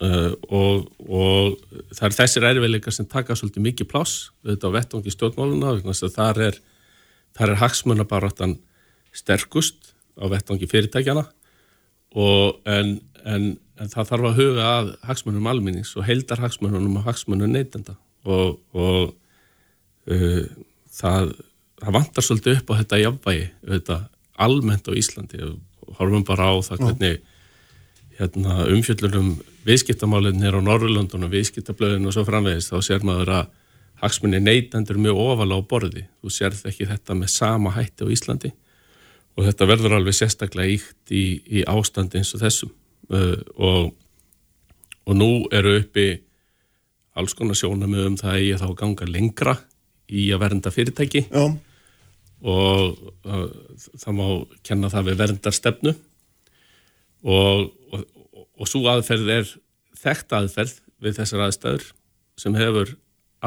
uh, og, og það er þessir erfileikar sem taka svolítið mikið pláss auðvitað á vettvangi stjórnmáluna þar er, er hagsmunabaráttan sterkust á vettvangi fyrirtækjana og en, en, en það þarf að huga að hagsmunum alminnings og heldar hagsmunum og hagsmunum neytenda. Og, og uh, það, það vantar svolítið upp á þetta jafnvægi þetta, almennt á Íslandi. Og horfum bara á það hvernig hérna, umfjöllunum viðskiptamálinir á Norrlundunum, viðskiptablöðinu og svo framvegist þá sér maður að hagsmunni neytendur mjög ofalega á borði. Þú sérð ekki þetta með sama hætti á Íslandi. Og þetta verður alveg sérstaklega íkt í, í ástandi eins og þessum. Uh, og, og nú eru uppi alls konar sjónum um það að ég þá ganga lengra í að vernda fyrirtæki. Já. og uh, það má kenna það við verndarstefnu. Og, og, og svo aðferð er þekkt aðferð við þessar aðstæður sem hefur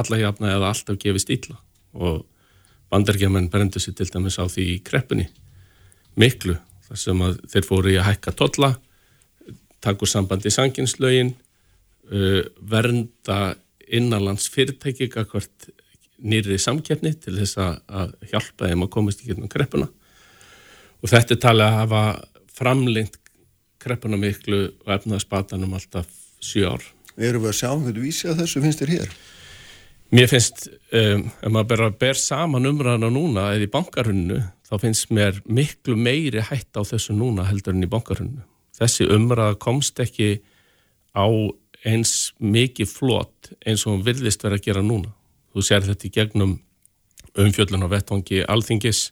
alla hjapna eða alltaf gefist illa og bandargemenn brendur sér til dæmis á því í kreppunni miklu þar sem að þeir fóru í að hækka totla takur sambandi í sanginslögin uh, vernda innanlands fyrirtæki hvert nýrið samkeppni til þess að hjálpa þeim að komast í getnum kreppuna og þetta er talið að hafa framlengt kreppuna miklu og efnaða spatanum alltaf 7 ár. Erum við að sjá hvernig vísi að þessu finnst þér hér? Mér finnst, um, ef maður ber, ber saman umræðana núna eða í bankarhunnu þá finnst mér miklu meiri hætt á þessu núna heldur en í bankarhunnu. Þessi umræða komst ekki á eins mikið flott eins og hún virðist verið að gera núna. Þú sér þetta í gegnum umfjöllun á vettvangi alþingis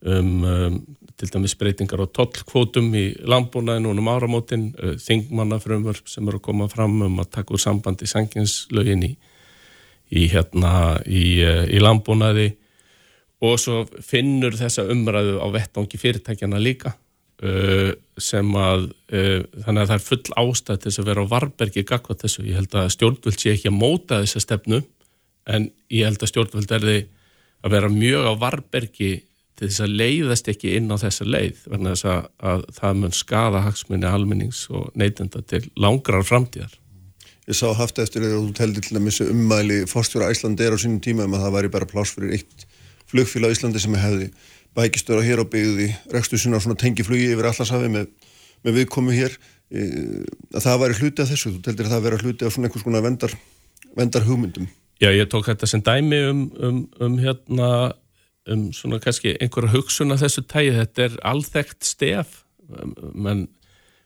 um, um til dæmis breytingar á tollkvótum í landbúnaðinu og um áramótin, uh, þingmannafrömmur sem eru að koma fram um að taka úr sambandi sanginslögin í, í, hérna, í, uh, í landbúnaði og svo finnur þessa umræðu á vettvangi fyrirtækjana líka uh, sem að uh, þannig að það er full ástæð til þess að vera á varbergi gagvað þessu. Ég held að stjórnvöld sé ekki að móta þessa stefnu en ég held að stjórnvöld er því að vera mjög á varbergi til þess að leiðast ekki inn á þessa leið verðan þess að, að það mun skada hagsmunni almennings og neytenda til langrar framtíðar. Ég sá haft eftir þegar þú teldi til missa ummæli fórstjóra Æslandi er á sínum tíma um að það væri bara pláss fyrir eitt flugfíla Íslandi sem hefði bækistöra hér á byggði rekstu sinna svona tengiflugi yfir allarshafi með, með viðkomu hér. Að það væri hluti af þessu, þú teldir að það væri hluti af svona einhvers konar vendar, vendar hugmyndum. Já, ég tók þetta sem dæmi um, um, um hérna um svona kannski einhverja hugsun af þessu tægi, þetta er alþekkt stef. Menn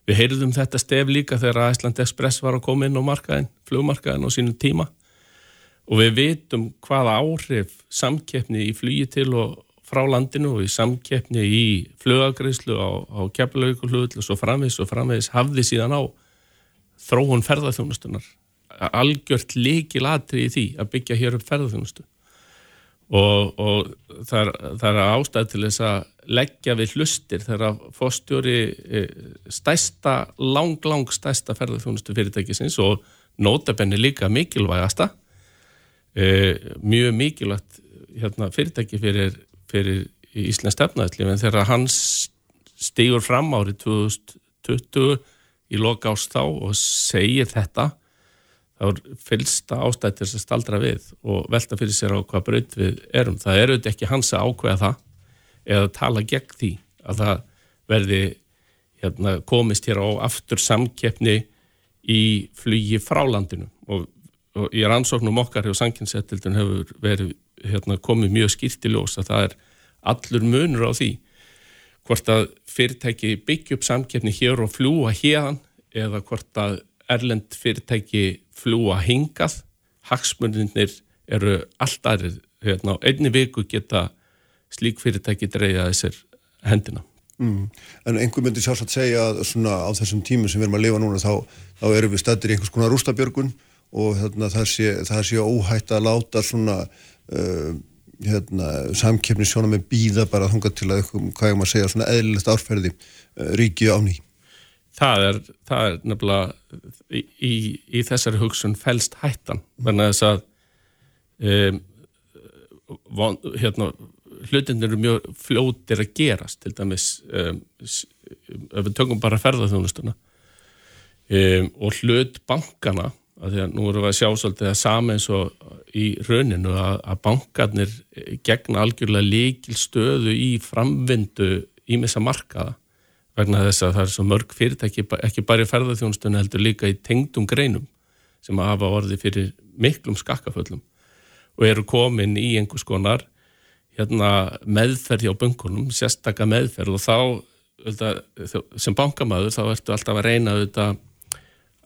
við heyrðum þetta stef líka þegar Æsland Express var að koma inn á markaðin flugmarkaðin á sínum tíma. Og við vitum hvaða áhrif samkeppni í flugi til og frá landinu og í samkeppni í flugagreyslu á, á keflaugulhull og svo framvegs og framvegs hafði síðan á þróun ferðarþjónustunar algjört líkil aðri í því að byggja hér upp ferðarþjónustu og, og það, það er ástæð til þess að leggja við hlustir þegar fórstjóri e, stæsta, lang, lang stæsta ferðarþjónustu fyrirtækisins og nótabenni líka mikilvægasta e, mjög mikilvægt hérna, fyrirtæki fyrir, fyrir Íslands stefnaðli en þegar hans stígur fram árið 2020 í loka ást þá og segir þetta þá fylgsta ástættir sem staldra við og velta fyrir sér á hvað braut við erum. Það er auðvitað ekki hans að ákveða það eða tala gegn því að það verði hérna, komist hér á aftur samkeppni í flugi frá landinu og, og í rannsóknum okkar hjá sanginsettildun hefur verið hérna, komið mjög skýrt í ljós að það er allur munur á því hvort að fyrirtæki byggja upp samkeppni hér og fljúa hérðan eða hvort að erlend fyrirtæki fljúa hingað hagsmunninir eru allt aðrið hérna, einni viku geta slík fyrirtæki dreyja þessir hendina mm. En einhver myndi sjálfsagt segja að svona á þessum tímum sem við erum að lifa núna þá, þá erum við stættir í einhvers konar rústabjörgun og þarna, það, sé, það sé óhætt að láta svona uh, hérna, samkeppni sjónum með býða bara þunga til að, hvað er maður að segja, svona eðlilegt árferði uh, ríki á ný. Það er, það er nefnilega í, í, í þessari hugsun fælst hættan, verna þess að um, von, hérna, hlutin eru mjög fljótir að gerast, til dæmis um, ef við tökum bara ferðarþjónustuna um, og hlut bankana að því að nú erum við að sjá svolítið að sami eins og í rauninu að, að bankarnir gegna algjörlega líkil stöðu í framvindu í missa markaða vegna þess að það er svo mörg fyrirtæki ekki bara í ferðarþjónustunni heldur líka í tengdum greinum sem að hafa orði fyrir miklum skakkaföllum og eru komin í einhvers konar hérna, meðferð hjá bunkunum, sérstakka meðferð og þá sem bankamæður þá ertu alltaf að reyna auðvitað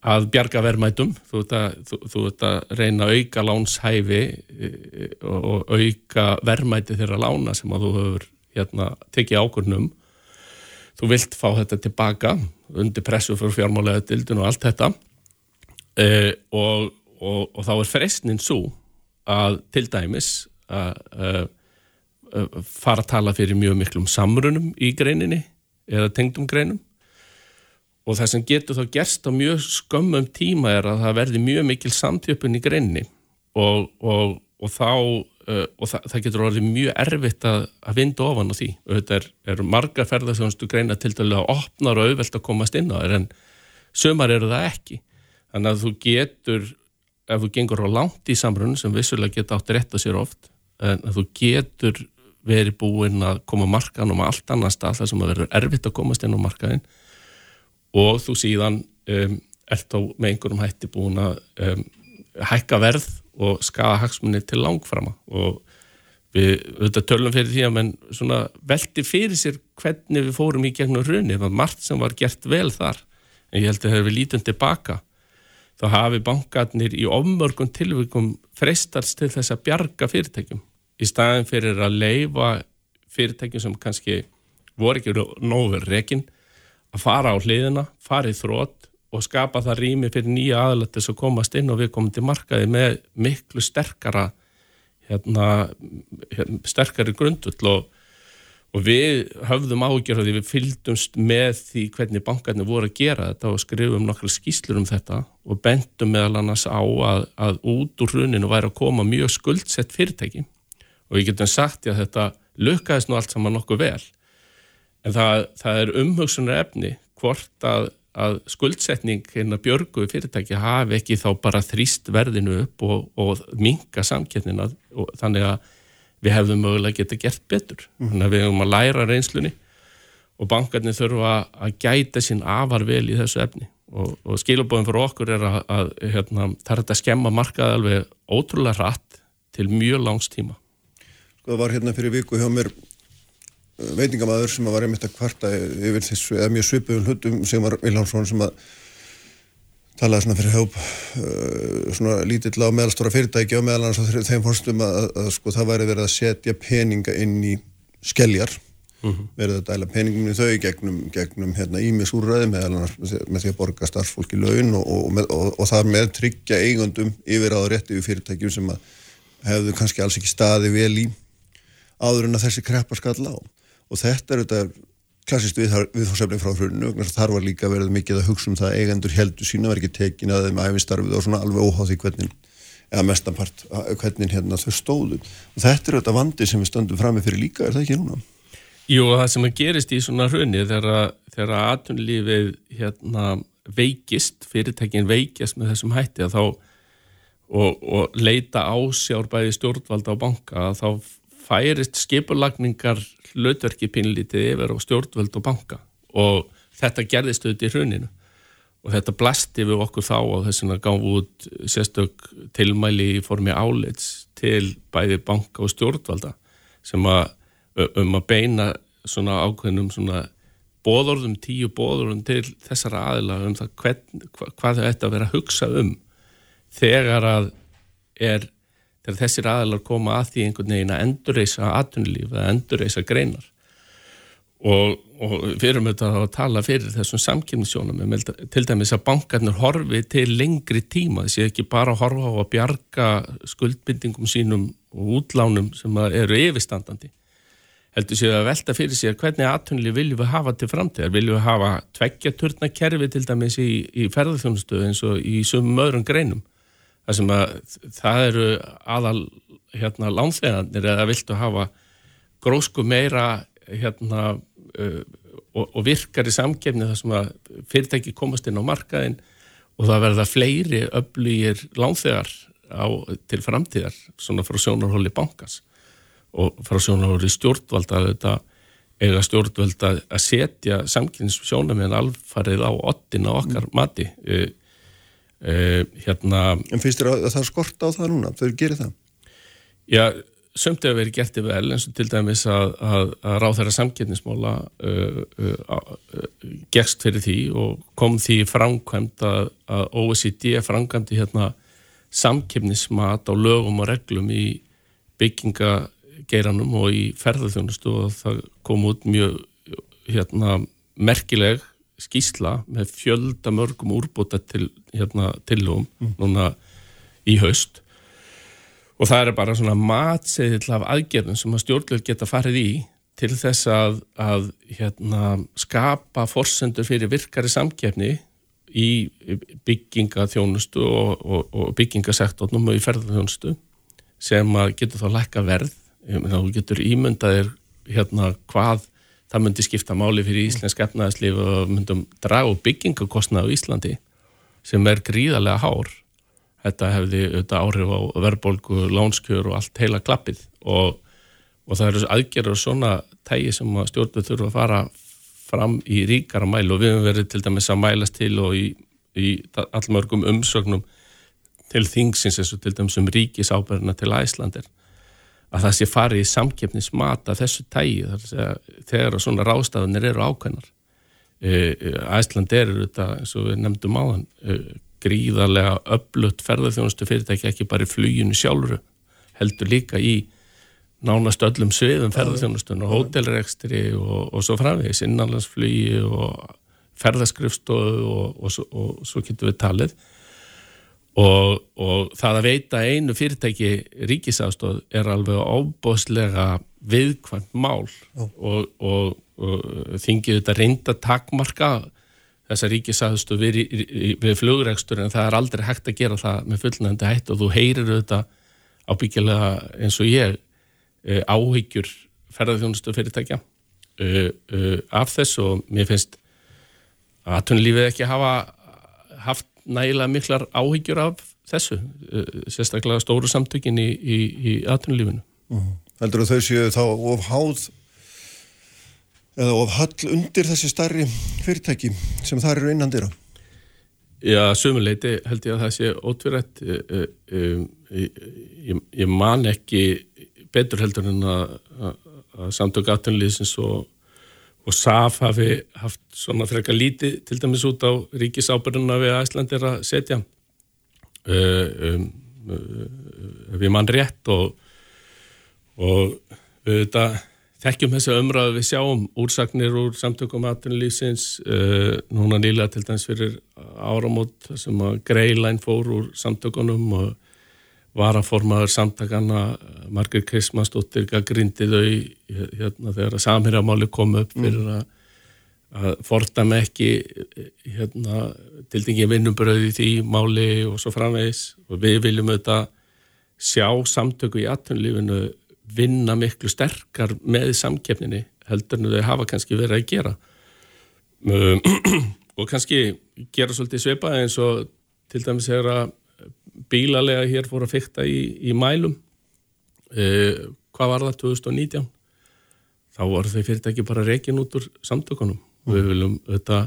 að bjarga verðmætum, þú ert að reyna að auka lánshæfi e, e, og auka verðmæti þeirra lána sem að þú hefur hérna, tekið ákvörnum þú vilt fá þetta tilbaka undir pressu fyrir fjármálega dildun og allt þetta. E, og, og, og þá er freysnin svo að til dæmis að, að, að fara að tala fyrir mjög miklum samrunum í greininni eða tengdum greinum. Og það sem getur þá gerst á mjög skömmum tíma er að það verði mjög mikil samtjöpun í greinni og, og, og þá uh, og það, það getur orðið mjög erfitt að, að vinda ofan á því. Og þetta er, er margar ferðarþjónustu greina til dælu að opnar og auðvelt að komast inn á þér en sömar eru það ekki. Þannig að þú getur ef þú gengur á langt í samrunum sem vissulega geta átt rétt að sér oft en að þú getur verið búinn að koma markanum á allt annar stað þar sem að verður erfitt að komast inn á markaðin og þú síðan um, ert þá með einhverjum hætti búin að um, hækka verð og skafa hagsmunni til langframa. Og við auðvitað tölum fyrir því að menn svona veldi fyrir sér hvernig við fórum í gegnum hrunni, það var margt sem var gert vel þar, en ég held að þegar við lítum tilbaka, þá hafi bankarnir í ofmörgum tilvíkum freistast til þess að bjarga fyrirtækjum. Í staðin fyrir að leifa fyrirtækjum sem kannski voru ekki nóður rekin að fara á hliðina, fara í þrótt og skapa það rými fyrir nýja aðlættis að komast inn og við komum til markaði með miklu sterkara hérna, hérna sterkari grundull og, og við höfðum ágjörði, við fylgdumst með því hvernig bankarnir voru að gera þetta og skrifum nokkru skýslur um þetta og bendum meðal annars á að, að út úr hruninu væri að koma mjög skuldsett fyrirtæki. Og við getum sagt að þetta lukkaðist nú allt saman nokkuð vel. En það, það er umhugsunar efni hvort að, að skuldsetning hérna björgu fyrirtæki hafi ekki þá bara þrýst verðinu upp og, og minga samkjöfnina og þannig að við hefðum mögulega geta gert betur. Mm. þannig að við hefum að læra reynslunni og bankarnir þurfa að gæta sín afar vel í þessu efni. Og, og skilubóðin fyrir okkur er að, að hérna, það er að skemma markað alveg ótrúlega rætt til mjög langs tíma. Sko það var hérna fyrir viku hjá mér veitingamæður sem var einmitt að kvarta yfir þessu, eða mjög svipuðum hlutum sem var Viljánsson sem að talaði svona fyrir hjóp uh, svona lítill á meðalstóra fyrirtæki og meðal annars þeim fórstum að, að, sko það væri verið að setja peninga inn í skelljar mhm. -huh. verið að dæla peningum í þau gegnum, gegnum hérna ímisúrraði annars með því að borga starfsfólki laun og, og, og, og það með tryggja eigundum yfir á rétti við fyrirtækjum sem að hefðu kannski alls ekki staði vel í áður en að þessi kreppa skall á og þetta er þetta klassist viðfórsefning frá hrunnu þar var líka verið mikið að hugsa um það eigendur heldur sína verið ekki tekin að þeim æfinstarfið og svona alveg óháði hvernig eða mestanpart hvernig hérna þau stóðu og þetta er þetta vandi sem við stöndum fram með fyrir líka, er það ekki núna? Jú, það sem að gerist í svona hrunni þegar aðtunlífið hérna, veikist, fyrirtekin veikist með þessum hætti þá, og, og leita ásjár bæði stjórnvalda á banka þá færist skipulagningar hlutverki pinlítið yfir á stjórnvöld og banka. Og þetta gerðist auðvitað í hruninu. Og þetta blasti við okkur þá og þess að gáðu út sérstök tilmæli í formi áleits til bæði banka og stjórnvalda sem að um að beina svona ákveðnum svona bóðorðum, tíu bóðorðum til þessara aðila um það hvern, hvað þau ætti að vera að hugsa um þegar að er, þegar þessir aðilar koma að því einhvern veginn að endurreysa atunlíf, að endurreysa greinar. Og, og við erum auðvitað að tala fyrir þessum samkynnsjónum til dæmis að bankarnir horfi til lengri tíma, þessi ekki bara horfa á að bjarga skuldbindingum sínum og útlánum sem eru yfirstandandi. Heldur séu að velta fyrir sig hvernig aðtunli viljum við hafa til framtíðar. Viljum við hafa tveggjaturna kerfi til dæmis í, í ferðarþjónustöðu eins og í sumum öðrum greinum það sem að það eru aðal hérna lánþegarnir eða viltu hafa grósku meira hérna uh, og, og virkar í samkefni þar sem að fyrirtæki komast inn á markaðin og það verða fleiri öflýgir lánþegar á, til framtíðar svona frá sjónarhóli bankas og frá sjónarhóli stjórnvalda þetta eiga stjórnvalda að setja samkynns sjónarmiðan alfarið á ottin á okkar mm. mati uh, hérna En finnst þér að það skorta á það núna? Þau gerir það? Já sömnt hefur verið gert í vel eins og til dæmis að, að, að ráð þeirra samkynnismóla uh, uh, uh, gegst fyrir því og kom því framkvæmt að, að OECD framkvæmdi hérna samkynnismat á lögum og reglum í byggingageiranum og í ferðarþjónustu og það kom út mjög hérna merkileg skísla með fjölda mörgum úrbúta til hérna tillögum mm. núna í haust og það er bara svona matseðill af aðgerðum sem að stjórnlega geta farið í til þess að, að hérna, skapa forsendur fyrir virkari samkefni í byggingaþjónustu og, og, og byggingasektornum og í ferðarþjónustu sem að getur þá lækka verð þá getur ímyndaðir hérna hvað það myndi skipta máli fyrir Íslensk efnaðarslif og myndum draga byggingakostna á Íslandi sem er gríðarlega hár. Þetta hefði auðvitað áhrif á verðbólgu, lánskjör og allt heila klappið. Og, og það eru aðgerður svona tægi sem stjórnum þurfa að fara fram í ríkara mælu og við hefum verið til dæmis að mælast til og í, í allmörgum umsögnum til þingsins eins og til dæmis um ríkisáberðina til Æslandir að það sé farið í samkeppnismata þessu tægi þegar svona rástafunir eru ákveðnar. Æsland eru þetta eins og við nefndum á þann gríðarlega öflutt ferðarþjónustu fyrirtæki ekki bara í fluginu sjálfuru heldur líka í nánast öllum sviðum ferðarþjónustun og hótelrekstri og, og svo framvegis innanlandsflugi og ferðarskrifstofu og, og, og svo getur við talið og það að veita einu fyrirtæki ríkisafstóð er alveg ábóðslega viðkvæmt mál. Og þingið þetta reynda takmarka þessa ríkisaðustu við, við flugregstur en það er aldrei hægt að gera það með fullnægandi hætt og þú heyrir auðvitað ábyggilega eins og ég uh, áhyggjur ferðarþjónustu fyrirtækja uh, uh, af þess og mér finnst að aðtunlífið ekki hafa haft nægilega miklar áhyggjur af þessu, sérstaklega stóru samtökin í, í, í aðtunlífinu. -huh. Heldur þú þau séu þá of háð eða of hall undir þessi starri fyrirtæki sem það eru innan dýra? Já, sumuleiti held ég að það sé ótvirætt ég, ég, ég man ekki betur heldur en að, að samtök aðtunlýðsins og, og SAF hafi haft svona frekar lítið til dæmis út á ríkisábyrjuna við Æslandir að setja. Um, um, við mann rétt og og þetta þekkjum þessu umræðu við sjáum úrsagnir úr samtökum aðtunlýsins uh, eh, núna nýlega til dæmis fyrir áramót sem að Greilæn fór úr samtökunum og var að formaður samtakana Margir Krismastóttir grindið þau hérna, þegar að samhérjamáli kom upp fyrir mm. að, að fordama ekki hérna, til dægi vinnubröði því máli og svo framvegis og við viljum auðvitað sjá samtöku í aðtunlífinu vinna miklu sterkar með samkeppninni heldur en þau hafa kannski verið að gera um, og kannski gera svolítið sveipa eins og til dæmis er að bílalega hér fór að fykta í, í mælum. Uh, hvað var það 2019 þá voru þau fyrirtæki bara reygin út úr samtökunum. Mm. við viljum auðvitað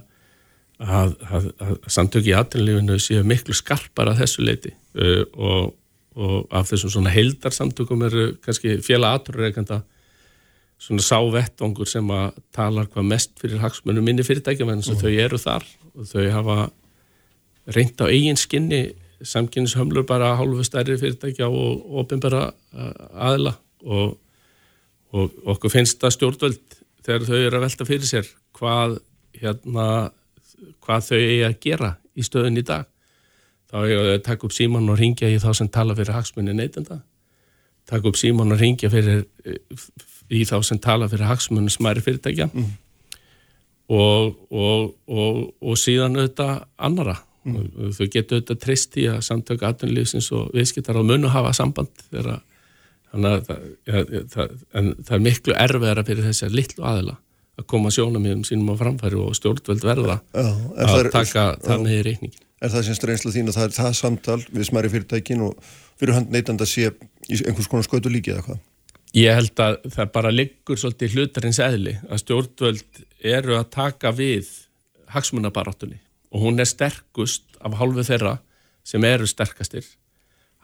að, að, að samtöki í aðtunlífinu séu miklu skarpar að þessu leiti uh, og og af þessum svona heildarsamtökum eru kannski fjela aturreikanda svona sávettvangur sem að tala hvað mest fyrir hagsmunum minni fyrirtækjum en þess að þau eru þar. Og þau hafa reynd á eigin skinni samkynnishömlur bara hálfu stærri fyrirtækja og ofinbæra aðla og, og okkur finnst það stjórnvöld þegar þau eru að velta fyrir sér hvað hérna hvað þau eigi að gera í stöðun í dag. Þá er að taka upp síman og ringja í þá sem tala fyrir hagsmunni neytenda. Taka upp síman og ringja fyrir í þá sem tala fyrir hagsmunum smæri fyrirtækja. Mm. og, og, og, og síðan auðvitað annara mm. þau getur auðvitað trist í að samtöku aðunlýfsins og viðskiptar á munu hafa samband þegar að það, ja, það, það er miklu erfiðara fyrir þessi litlu aðila að koma sjónum sínum á framfæri og stjórnvöld verða já, að taka það með í reikningin. Er það semst reynslu þín að það er það samtal við smæri fyrirtækin og fyrir hand neytand að sé einhvers konar skötu líki eða hvað? Ég held að það bara liggur svolítið hlutarins eðli að stjórnvöld eru að taka við hagsmunabarátunni og hún er sterkust af hálfu þeirra sem eru sterkastir.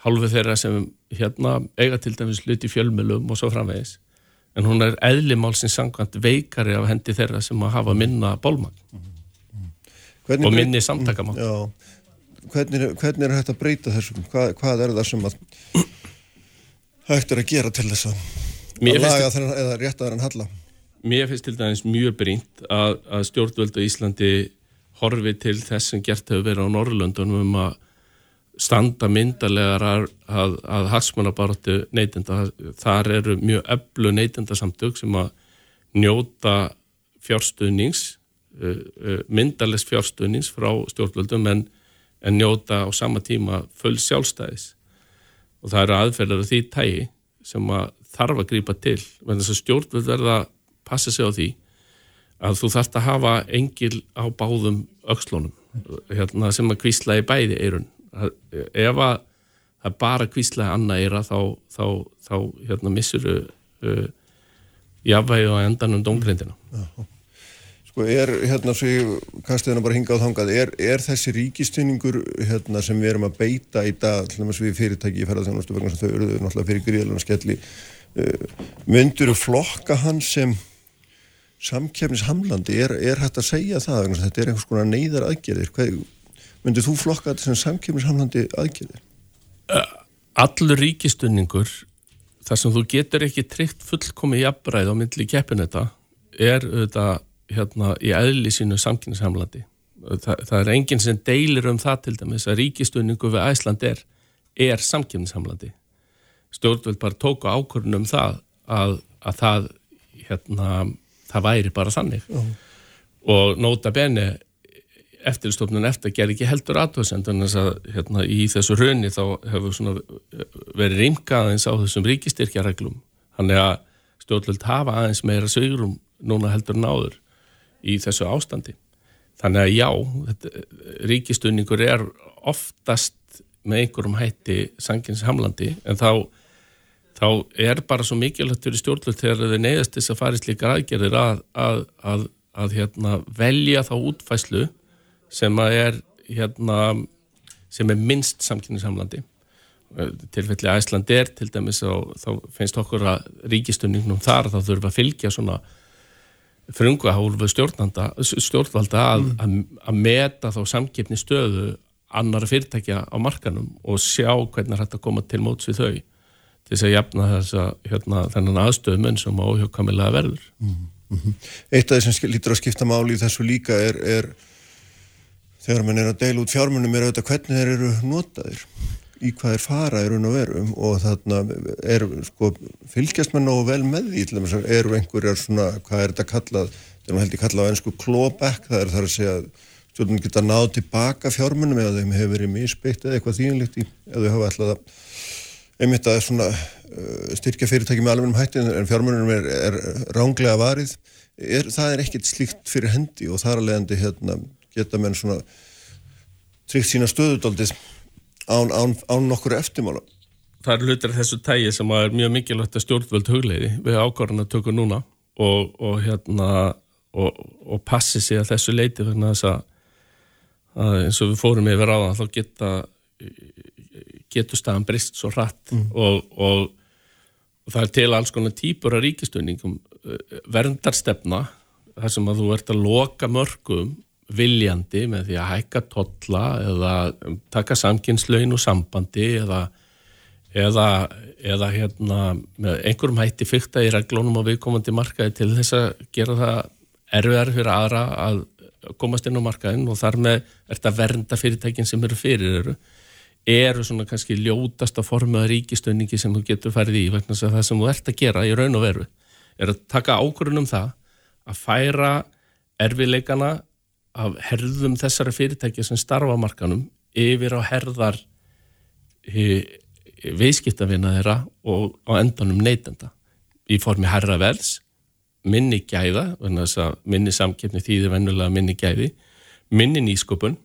Hálfu þeirra sem hérna eiga til dæmis hluti fjölmjölum og svo framvegis. En hún er eðlimálsins sangkvæmt veikari af hendi þeirra sem að hafa minna bólmagn hvernig og minni samtakamann hvernig, hvernig er hægt að breyta þessum? Hvað, hvað er það sem að hægt er að gera til þess að, að laga þennan eða rétta þennan halla? Mér finnst til dæmis mjög brínt að, að stjórnvöldu Íslandi horfi til þess sem gert hefur verið á Norrlöndunum um að standa myndarlegar að, að, að hagsmunabaratu neytenda. Þar eru mjög öllu neytendasamtök sem að njóta fjárstuðnings, uh, uh, myndarlegs fjárstuðnings frá stjórnvöldum en, en njóta á sama tíma full sjálfstæðis og það eru aðferðar af því tægi sem að þarf að grýpa til en þess að stjórnvöld verða að passa sig á því að þú þarfst að hafa engil á báðum aukslónum hérna, sem að kvísla í bæði eirun ef að það bara kvísla í annað eira þá, þá, þá hérna, missur uh, jafnvægi á endanum dóngrindina Já Sko er, hérna, svo ég kannski þennan bara hinga á þangað, er, er þessi ríkistynningur hérna, sem við erum að beita í dag, hljóðum við fyrirtæki í ferðarþjónustu vegna sem þau eruðu náttúrulega fyrir gríðaluna skelli, uh, myndur flokka hann sem samkjæfnishamlandi, er, er hægt að segja það, þetta er einhvers konar neyðar aðgerðir, myndur þú flokka þetta sem samkjæfnishamlandi aðgerðir? Allur ríkistynningur, þar sem þú getur ekki tryggt fullkomi jafnbræð á myndli keppinetta, er auðvitað hérna í eðli sínu samkynningshamlandi. Þa, það er enginn sem deilir um það til dæmis að ríkistunningu við Æsland er, er samkynningshamlandi. Stjórnvöld bara tóku ákvörðunum það að, að það, hérna, það væri bara þannig. -huh. Og nota beni eftirstofnun eftir ger ekki heldur aðtöðsend en þess að hérna, í þessu raunni þá hefur verið rimkaðins á þessum ríkistyrkjareglum. Þannig að stjórnvöld hafa aðeins meira sögurum núna heldur náður í þessu ástandi. Þannig að já, ríkistunningur er oftast með einhverjum hætti sanginshamlandi en þá, þá er bara svo mikilvægt fyrir stjórnvöld þegar þið neyðast þess að fara í slíkar aðgerðir að, að, að, að hérna, velja þá útfæslu sem er, hérna, sem er minnst samkynningshamlandi. Tilfelli að Æsland er til dæmis og þá finnst okkur að ríkistunningnum þar þá þurfa að fylgja svona frungu að hálfu stjórnvalda að, mm. að, að meta þá samkipni stöðu annara fyrirtækja á markanum og sjá hvernig þetta koma til móts við þau til þess að jafna þess að hérna, þennan aðstöðum sem áhjókamilega verður mm -hmm. Eitt af því sem lítur að skipta máli í þessu líka er, er þegar mann er að deila út fjármunum er auðvitað hvernig þeir eru notaðir í hvað er fara í raun og verum og þarna er sko fylgjast með nógu vel með því þess eru einhverjar svona, hvað er þetta kallað er nú held ég kallað á ennsku clawback það er þar að segja stjórnum geta náð tilbaka fjármunum eða þeim hefur verið misbyggt eða eitthvað þýjanlíkt eða þau hafa alltaf einmitt að svona uh, styrkja fyrirtæki með alveg um hættin en fjármunum er, er ránglega varið er, það er ekkert slíkt fyrir hendi og þar að leiðandi hérna, geta menn svona tryggt sína stöðudaldið án, án, án nokkur eftirmála. Það er hlutir þessu tægi sem er mjög mikilvægt að stjórnvöld hugleiði við ákvarðan að tökja núna og, og, hérna, og, og passi sig að þessu leiti að, að eins og við fórum yfir á það þá geta getur staðan brist svo hratt. Mm. og það er til alls konar típur af ríkistönningum verndarstefna þar sem að þú ert að loka mörgum viljandi með því að hækka totla eða taka samkynnslaun og sambandi eða, eða, eða hérna, með einhverjum hætti fyrta í reglónum á viðkomandi markaði til þess að gera það erfiðar fyrir aðra að komast inn á markaðin og þar með er þetta vernda fyrirtækin sem eru fyrir eru eru svona kannski ljótasta formuða ríkistöningi sem þú getur færið í vegna þess að það sem þú ert að gera í raun og veru er að taka ákvörðunum það að færa erfiðleikana af herðum þessara fyrirtækja sem starfa markanum yfir á herðar viðskiptavina þeirra og á endanum neytenda í formi herra verðs minni gæða, minni samkeppni þýðir vennulega minni gæði minni nýskupun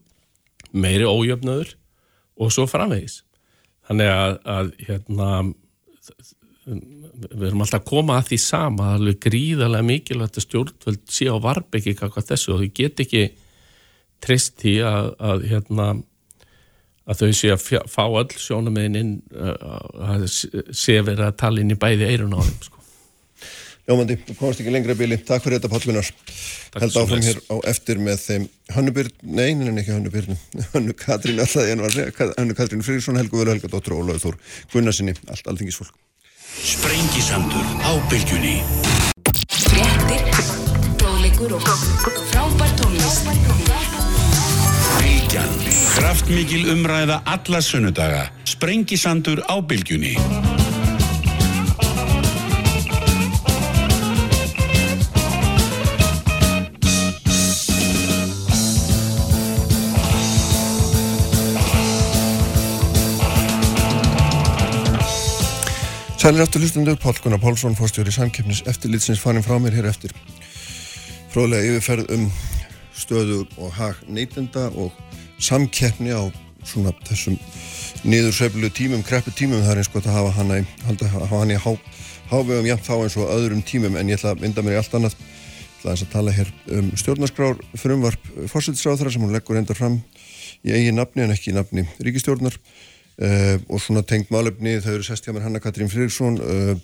meiri ójöfnöður og svo framvegis þannig að, að hérna við erum alltaf að koma að því sama það er gríðarlega mikilvægt að stjórnvöld sé á varbeki kakvað þessu og þau get ekki trist því að, að hérna að þau sé að fá all sjónumegin inn að sé verið að tala inn í bæði eirun á þeim sko. Jómandi, þú komast ekki lengra bíli Takk fyrir þetta Pál Gunnar. Held áfram hér á eftir með þeim Hannubyrn, nei, neina ekki Hannubyrn Hannu Katrín, alltaf ég var að segja. Hannu Katrín Friðsson, Helgu Völu Helga Dóttur og Ólaður Þór Gunnarsinni, allt alþingisfólk. Sprengisandur á bylgjunni. Fréttir, bróðleikur og frábær tónlist. Bylgjan, kraftmikil umræða alla sunnudaga. Sprengisandur á bylgjunni Sælir aftur hlustundu, Pál Gunnar Pálsson, fórstjóri samkeppnis eftirlitsins farin frá mér hér eftir. Fróðlega yfirferð um stöðu og hag neytenda og samkeppni á svona þessum niðurseflu tímum, kreppu tímum, það er eins gott að hafa hana í, hafa hann í há, hávegum jafn þá eins og öðrum tímum. En ég ætla að vinda mér í allt annað. Ég ætla að tala hér um stjórnarskrár frumvarp fórsættisráðara sem hún leggur endar fram í eigin nafni en ekki í nafni ríkistjórnar Uh, og svona tengt málefni þau eru sest hjá mér Hanna Katrín Friðriksson uh,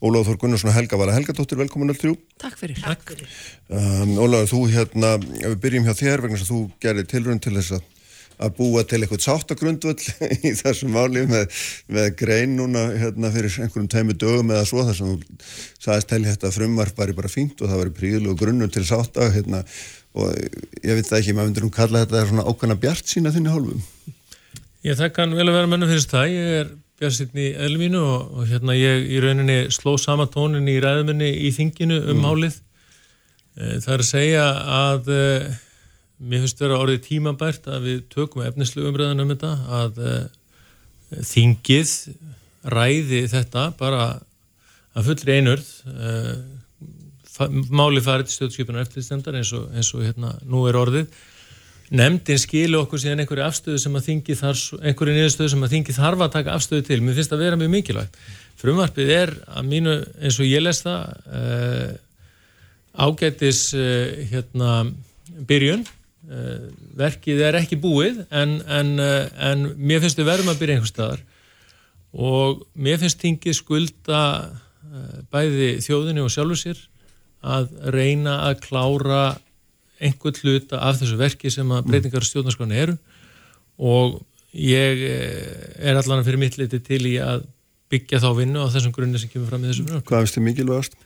Óláður Þór Gunnarsson og Helga Vala Helgadóttir, velkomin öll þrjú. Takk fyrir, Takk. Fyrir. Um, Óláður, þú hérna, við byrjum hjá þér vegna að þú gerir tilrönd til þess að að búa til eitthvað sáttagrundvöld í þessum máli með, með grein núna hérna fyrir einhverjum tæmi dögum eða svo þar sem þú sagðist til þetta frumvarp var bara fínt og það var príðlu og grunnum til sátta hérna, og ég veit það ekki, maður myndir um kalla þetta svona ákvæmna bjart sína þinni hálfum Ég það kann vel að vera mennum fyrst það, ég er björnsinn í eðlumínu og, og hérna ég í rauninni sló sama tónin í ræðminni í þinginu um mm. málið. E, það er að segja að e, mér finnst vera orðið tímabært að við tökum efnislu umræðan um þetta, að e, þingið ræði þetta bara að fullri einurð, máli farið til stjórnskipunar eftirstendar eins og, eins og hérna nú er orðið nefndin skilu okkur síðan einhverju afstöðu sem að þingi þar, einhverju niðurstöðu sem að þingi þarf að taka afstöðu til, mér finnst það að vera mjög mikilvægt. Frumvarpið er að mínu eins og ég les það uh, ágætis uh, hérna byrjun. Uh, verkið er ekki búið en, en, en mér finnst við verðum að byrja einhver staðar. Og mér finnst þingið skulda bæði þjóðinni og sjálfur sér að reyna að klára einhvern hluta af þessu verki sem að breytingar stjórnarskráni eru og ég eh, er allan fyrir mitt liti til í að byggja þá vinnu á þessum grunni sem kemur fram í þessu frumvarpi. Hvað finnst þið mikilvægast?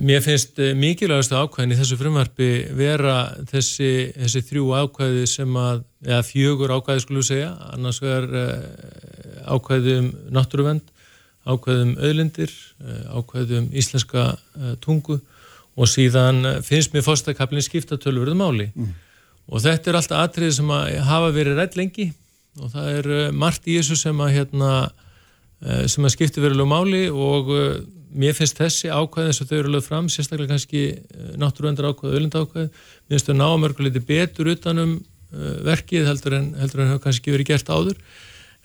Mér finnst eh, mikilvægastu ákvæðin í þessu frumvarpi vera þessi, þessi þrjú ákvæði sem að, eða fjögur ákvæði skulum segja, annars verður eh, ákvæði um náttúruvend, ákvæði um öðlindir, ákvæði um íslenska tungu og síðan finnst mér fórstakaflin skipta tölvörðu máli. Mm. og þetta er alltaf atrið sem að hafa verið rætt lengi. Og það er eh, margt í þessu sem að hérna, eh, sem að skipta verið máli. Og eh, mér finnst þessi ákvæði eins og þau eru lögð fram, sérstaklega kannski náttúruvendur ákvæði, öllund ákvæði mér finnst þau ná mörguleiti betur utanum verkið heldur en heldur en hafa kannski verið gert áður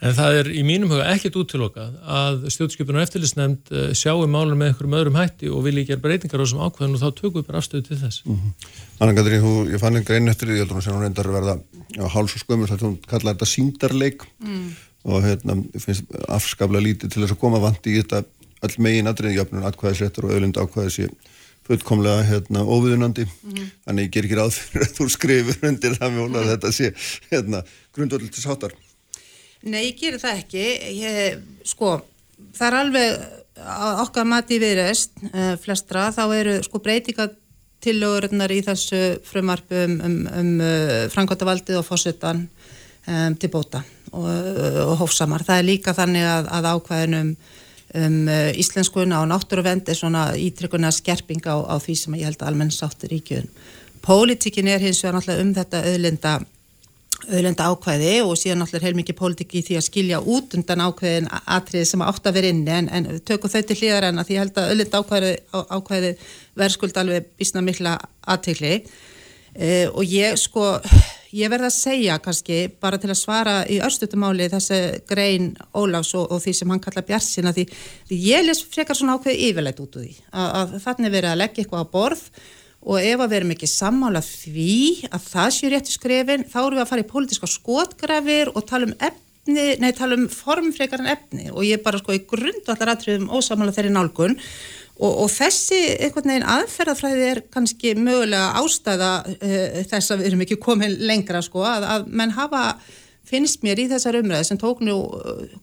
En það er í mínum huga ekkert úttilokað að stjórnskipunar eftirlisnefnd eh, sjáu málum með einhverjum öðrum hætti og vilji gera breytingar á þessum ákvæðinu og þá tökum við bara afstöðu til þess. Mm -hmm. Anna Katrín, ég fann einn eftir því, ég heldur að hún reyndar að verða á háls og skömmur, þá kallar þetta síndarleik mm. og hérna finnst afskaflega lítið til þess að koma vandi í þetta all megin aðrið jöfnun atkvæðisréttur og öðlund ákvæðis sé fullkomlega hérna óviðunandi þannig ég ger ekki ráð fyrir að þú skrifur undir það mjóla að þetta sé hérna grundvöld til sátar Nei, ég gerir það ekki. Ég, sko, það er alveg á okkar mati viðreist, uh, flestra, þá eru sko breytinga tillögurinnar í þessu frumarpu um, um, um uh, frangvátavaldið og fósittan um, til bóta og, og hófsamar. Það er líka þannig að, að ákvæðinum um uh, íslenskuna og náttúruvend er svona ítrykkuna skerping á, á því sem ég held að almenn sáttir ríkjun. Pólitíkin er hins vegar náttúrulega um þetta auðlinda auðlenda ákvæði og síðan náttúrulega heilmikið pólitík í því að skilja út undan ákvæðin atriði sem átt að vera inni en, en tökum þau til hlýðar en að því held að auðlenda ákvæði, ákvæði verðskuld alveg bísna mikla aðtegli e, og ég sko ég verða að segja kannski bara til að svara í örstutumáli þessi grein Ólafs og, og því sem hann kalla Bjarsin að því, því ég les frekar svona ákveði yfirleitt út úr því að, að þannig verið að leggja eitthvað á borð og ef að við erum ekki sammála því að það séu rétti skrefin þá erum við að fara í pólitíska skotgrafir og tala um efni, nei tala um formfrekar en efni. Og ég bara sko í grund og allar aðtriðum ósamála þeirri nálgun. Og, og þessi einhvern veginn aðferðafræði er kannski mögulega ástæða uh, þess að við erum ekki komið lengra sko að, að menn hafa finnst mér í þessar umræði sem tók nú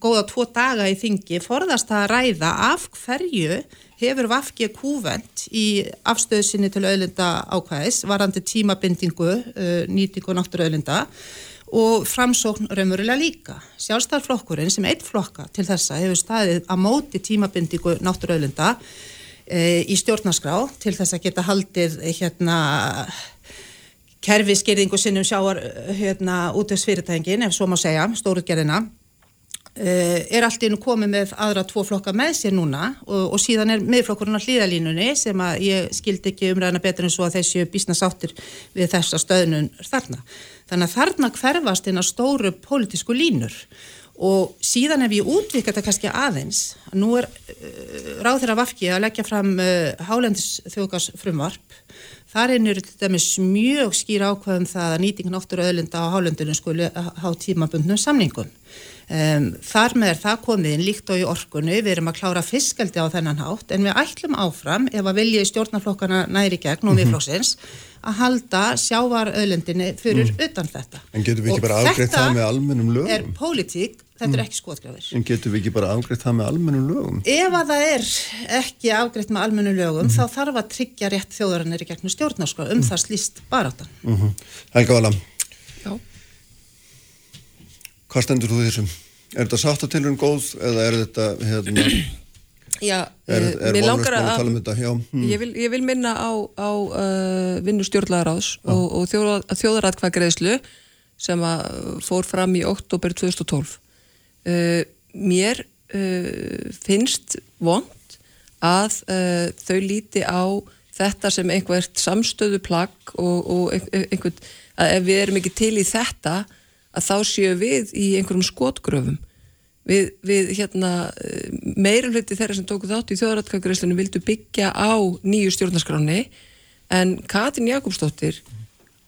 góða tvo daga í þingi forðast að ræða af hverju hefur Vafki kúvent í afstöðsynni til auðlinda ákvæðis varandi tímabindingu uh, nýtingu náttúruauðlinda og framsókn raunverulega líka. Sjálfstæðarflokkurinn sem eitt flokka til þessa hefur staðið að móti tímabindingu náttúruauðlinda uh, í stjórnarskrá til þess að geta haldið hérna kerfiskeiringu sinnum sjáar hérna útöðsfyrirtængin ef svo má segja, stóruðgerðina Uh, er allt einu komið með aðra tvo flokka með sér núna og, og síðan er miðflokkurinn á hlýðalínunni sem að ég skildi ekki umræðina betur en svo að þessi bísna sáttir við þessa stöðnun þarna. Þannig að þarna hverfast inn á stóru pólitísku línur. Og síðan ef ég útvika þetta kannski aðeins, nú er uh, ráð þeirra vafki að leggja fram uh, hálendis þjóðgás frumvarp þar er þetta með mjög skýr ákvæðum það að nýtingin áttur öðlunda á hálendunum skuli há tímabundnum samningum Um, þar með er það komið inn líkt og í orkunni, við erum að klára fiskaldi á þennan hátt en við ætlum áfram ef að vilja í stjórnarflokkana næri gegn og Mhm. viðflóksins að halda sjávarauðlendinni fyrir Mhm. utan þetta. En getum við ekki Og bara afgreitt þetta það með almennum lögum? er pólitík, þetta er Mm. ekki skotgrafir. En getum við ekki bara afgreitt það með almennum lögum? Ef að það er ekki afgreitt með almennu lögum Mhm. þá þarf að tryggja rétt þjóðarinnar í gegnum stjórnarskóla um það slýst baráttan. Mm Já. Hvað stendur þú þessum? Er þetta sáttatilurinn góð eða er þetta hérna, Já, er, er langar mál að tala um þetta? Já, mm. Ég vil, ég vil minna á, á uh, vinnu stjórnlagaráðs og, og þjóðar, þjóðaratkvæðgreðslu sem að fór fram í oktober 2012. Uh, mér uh, finnst vond að uh, þau líti á þetta sem einhvert samstöðu plagg og, og ein- einhvern, að ef við erum ekki til í þetta að þá séu við í einhverjum skotgröfum. Við, við hérna meira hluti þeirra sem tóku þátt í þjóðratkvæðgræslinu vildu byggja á nýju stjórnarskráni en Katrin Jakobsdóttir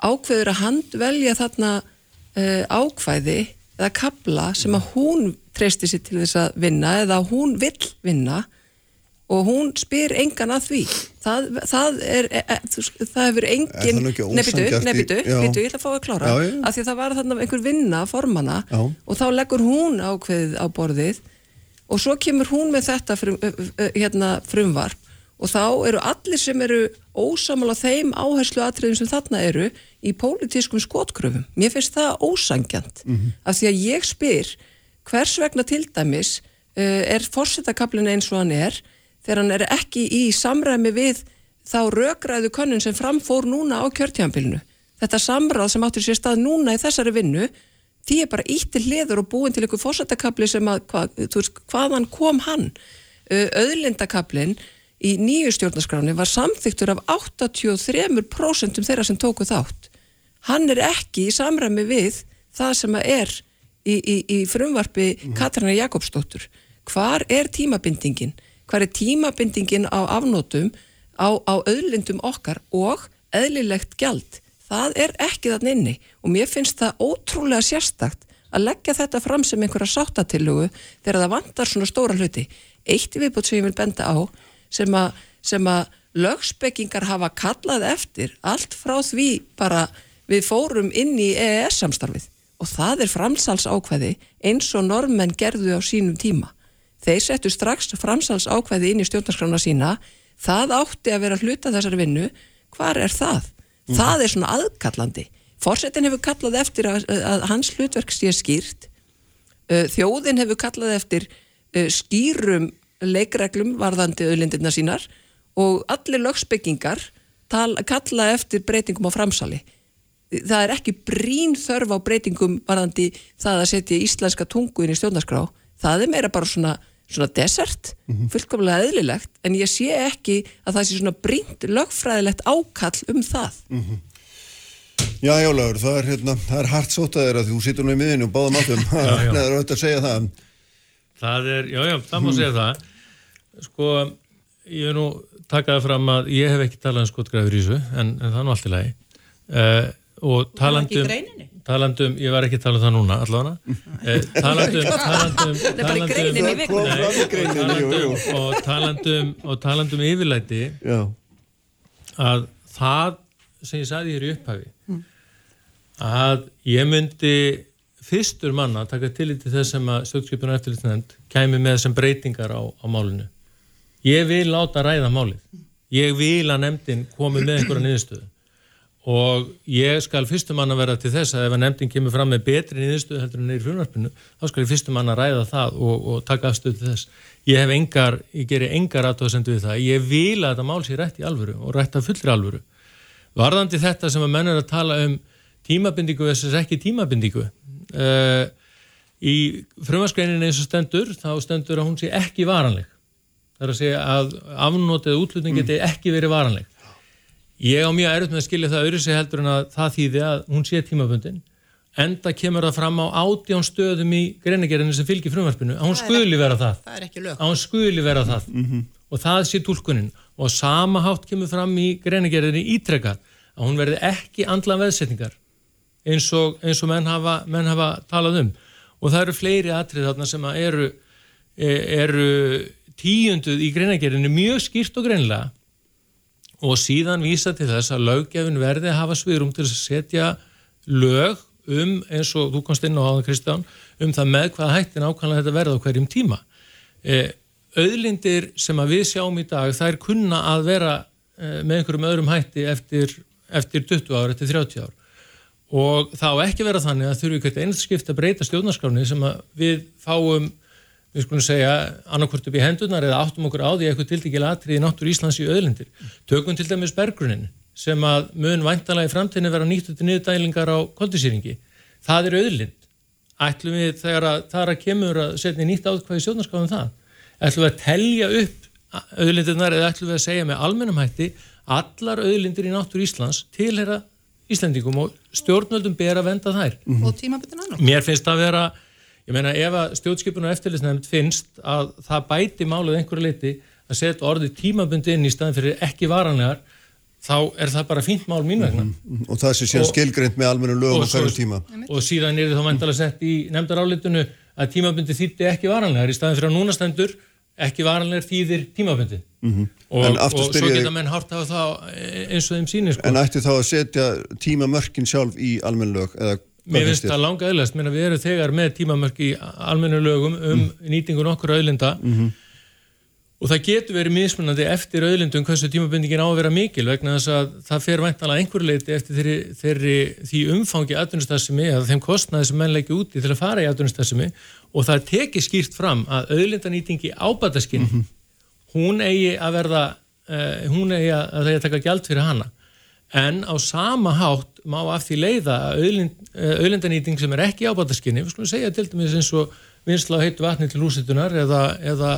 ákveður að handvelja þarna uh, ákvæði eða kabla sem að hún treysti sér til þess að vinna eða hún vill vinna og hún spyr engan að því það, það er e, e, það hefur engin bíddu, já. bíddu, ég ætla að fá að klára Já, af því að það var þarna einhver vinna formana Já. og þá leggur hún ákveðið á borðið og svo kemur hún með þetta frum, hérna, frumvarp og þá eru allir sem eru ósamal á þeim áherslu atriðum sem þarna eru í pólitískum skotgröfum. Mér finnst það ósangjant af því að ég spyr hvers vegna til dæmis er fórsetakablin eins og hann er þegar hann er ekki í samræmi við þá rökræðu könnun sem framfór núna á kjörtjánpilinu. Þetta samráð sem áttur sér stað núna í þessari vinnu því er bara ítti hliður og búin til einhver fórsetakabli sem að, hvað, þú veist, hvaðan kom hann? Öðlindakablin í nýju stjórnarskráni var samþyktur af 83% þeirra sem tóku þátt. Hann er ekki í samræmi við það sem er í, í, í frumvarpi Katrina Jakobsdóttur. Hvar er tímabindingin? Hvar er tímabindingin á afnótum á, á öðlindum okkar og eðlilegt gjald? Það er ekki þann inni og mér finnst það ótrúlega sérstakt að leggja þetta fram sem einhverja sáttatillugu þegar það vantar svona stóra hluti. eitt viðbútt sem ég vil benda á sem að, að lögspekingar hafa kallað eftir allt frá því bara við fórum inn í EES samstarfið og það er framsals ákveði eins og normenn gerðu á sínum tíma þeir settu strax framsals ákveði inn í stjórnarskrána sína. Það átti að vera hluta þessari vinnu. Hvar er það? Það er svona aðkallandi. Forsetin hefur kallað eftir að, að hans hlutverk sé skýrt. Þjóðin hefur kallað eftir skýrum leikreglum varðandi auðlindirna sínar og allir lögsbyggingar kalla eftir breytingum á framsali. Það er ekki brín þörf á breytingum varðandi það að setja íslenska tungu inn í stjórnarskrá. Það er meira bara svona, svona desert fullkomlega eðlilegt en ég sé ekki að það sé svona brínt lögfræðilegt ákall um það Já, já, Laur, það er, hérna, það er hart sótaðir að þú situr nú í miðinu og báðum áttum. Það er auðvitað að segja það. Það er, já, já, það má segja það. Sko, ég vil nú taka það fram að ég hef ekki talað um skotgræður í þessu, en, en það er nú allt í lagi. Uh, og talandum, talandum, ég var ekki að tala um það núna, allavega. Uh, talandum, talandum, jú, jú. og talandum, og talandum yfirlæti Já, að það sem ég sagði hér í upphafi að ég myndi fyrstur manna að taka til í þess sem að stjórnskipunar eftirlitsnefnd kæmi með sem breytingar á, á málinu. Ég vil láta ræða málið. Ég vil að nefndin komi með einhverja niðurstöðu og ég skal fyrstum manna vera til þess að ef að nefndin kemur fram með betri niðurstöðu heldur en neyri frumvarpinu þá skal ég fyrstum manna ræða það og, og taka afstöðu til þess. Ég hef engar, ég geri engar aðtóðsendu við það, ég vil að þetta mál sé rætt í alvöru og rætt af fullri alvöru. Varðandi þetta sem að menn er að tala um tímabindingu versus ekki tímabindingu uh, í frumarskreinin eins og stendur þá stendur að hún sé ekki varanleg. Það er að segja að afnótið útlutning geti ekki verið varanleg ég á mjög erfitt með að skilja það sig heldur en að það þýði að hún sé tímabundin enda kemur það fram á átján stöðum í greinagerðinu sem fylgir frumvarpinu að hún skuli vera það. Það að hún skuli vera það. Og það sé tólkunin og sama hátt kemur fram í greinagerðinni ítrekkað að hún verði ekki andlan veðsetningar eins og, eins og menn, hafa, menn hafa talað um. Og það eru fleiri atrið þarna sem að eru, e- eru tíunduð í greinagerðinni mjög skýrt og greinlega og síðan vísa til þess að löggefin verði að hafa sviðrum til að setja lög um, eins og þú komst inn á áðan Kristján, um það með hvað hættin ákvæmlega þetta verða á hverjum tíma. Eh, auðlindir sem að við sjáum í dag, þær kunna að vera eh, með einhverjum öðrum hætti eftir, eftir 20 ár, eftir 30 ár. Og það á ekki vera þannig að þurfi hvert einast skipt að breyta stjórnarskráni sem að við fáum við skulum segja, annarkvort upp í hendunar eða áttum okkur á því eitthvað tildíkilega atriði náttúr Íslands í öðlindir. Tökum til dæmis bergrunin sem að mun væntanlega í framtíðinu vera nýttu til niðurdælingar á koldisýringi. Það er öðlind. Ætlum við þegar að það er að kemur að setja nýtt átkvæði sjóðnarskáðum það. Ætlum við að telja upp öðlindirnar eða ætlum við að segja með almennum hætti allar öðlindir í náttúr Íslands tilhera Íslandingum og stjórnvöldum ber að venda þær. Tímabitin annað. Mér finnst að vera, ég meina ef að stjórnskipun og eftirlisnefnd finnst að það bæti málið einhverju leiti að setja orðið tímabundi inn í staðin fyrir ekki varanlegar, þá er það bara fínt mál mín vegna. og það sé síðan Og- skilgreint með almennu lögum svo- hverju tíma. Og síðan er það vandalega sett í nefndarálitinu að tímabundi þýtti ekki varanlegar í staðin fyrir að núna stendur ekki varanlegar þýðir tímabundi. Og, En og aftur svo geta menn hort á það eins og þeim sýnir sko. En ætti þá að setja tímamörkin sjálf í almenn lög? Eða Mér finnst það langa eðlast, mér við erum þegar með tímamörk í almennu lögum um nýtingun okkur auðlinda. Og það getur verið mismunandi eftir auðlindum hversu tímabindingin á að vera mikil vegna þess að það fer væntanlega einhverju leiti eftir þeirri, þeirri, því umfangi atvinnustasimi eða þeim kostnaði sem menn leggja úti til að fara í atvinnustasimi og það tekið skýrt fram að auðlindanýtingi ábætaskinni hún eigi að verða uh, hún eigi að, að það eigi að taka gjald fyrir hana. En á sama hátt má af því leiða uh, auðlindanýting sem er ekki ábætaskinni, við skulum segja til dæmis eins og vinsla á heitu vatni til húsitunar eða, eða,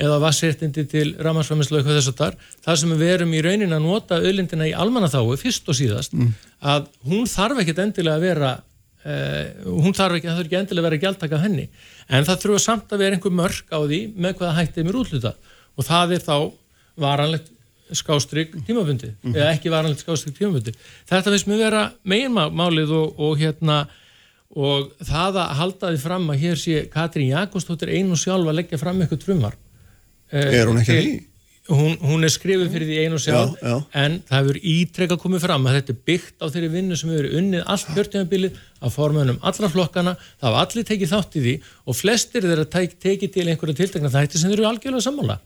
eða vassréttindi til ramarsfæmislu eitthvað þess að þar, það sem við erum í raunin að nota auðlindina í almannaþáu fyrst og síðast, að hún þarf ekkit endilega að vera uh, hún þarf ekki, þarf ekki endilega að vera gjaldtaka af henni, en það þurfa samt að vera einhver mörk á því með hvaða hættið mér útluta og það er þá varanlegt skástrygg tímabundi eða ekki varanlegt skástrygg tímabundi þetta finnst mér vera meginmálið og, og hérna og það að halda því fram að hér sé Katrín Jakobsdóttir einu sjálf að leggja fram eitthvað frumvar eh, Er hún ekki því? Hún, hún er skrifið fyrir því einu og sjálf Já, já. en það hefur ítrekka komið fram að þetta er byggt á þeirri vinnu sem hefur unnið allt kjörtjöfabilið af formönum allra flokkana, það hafa allir tekið þátt í því og flestir þeirra tek, tekið til einhverja tiltekna þætti sem þeir eru algjörlega sammála.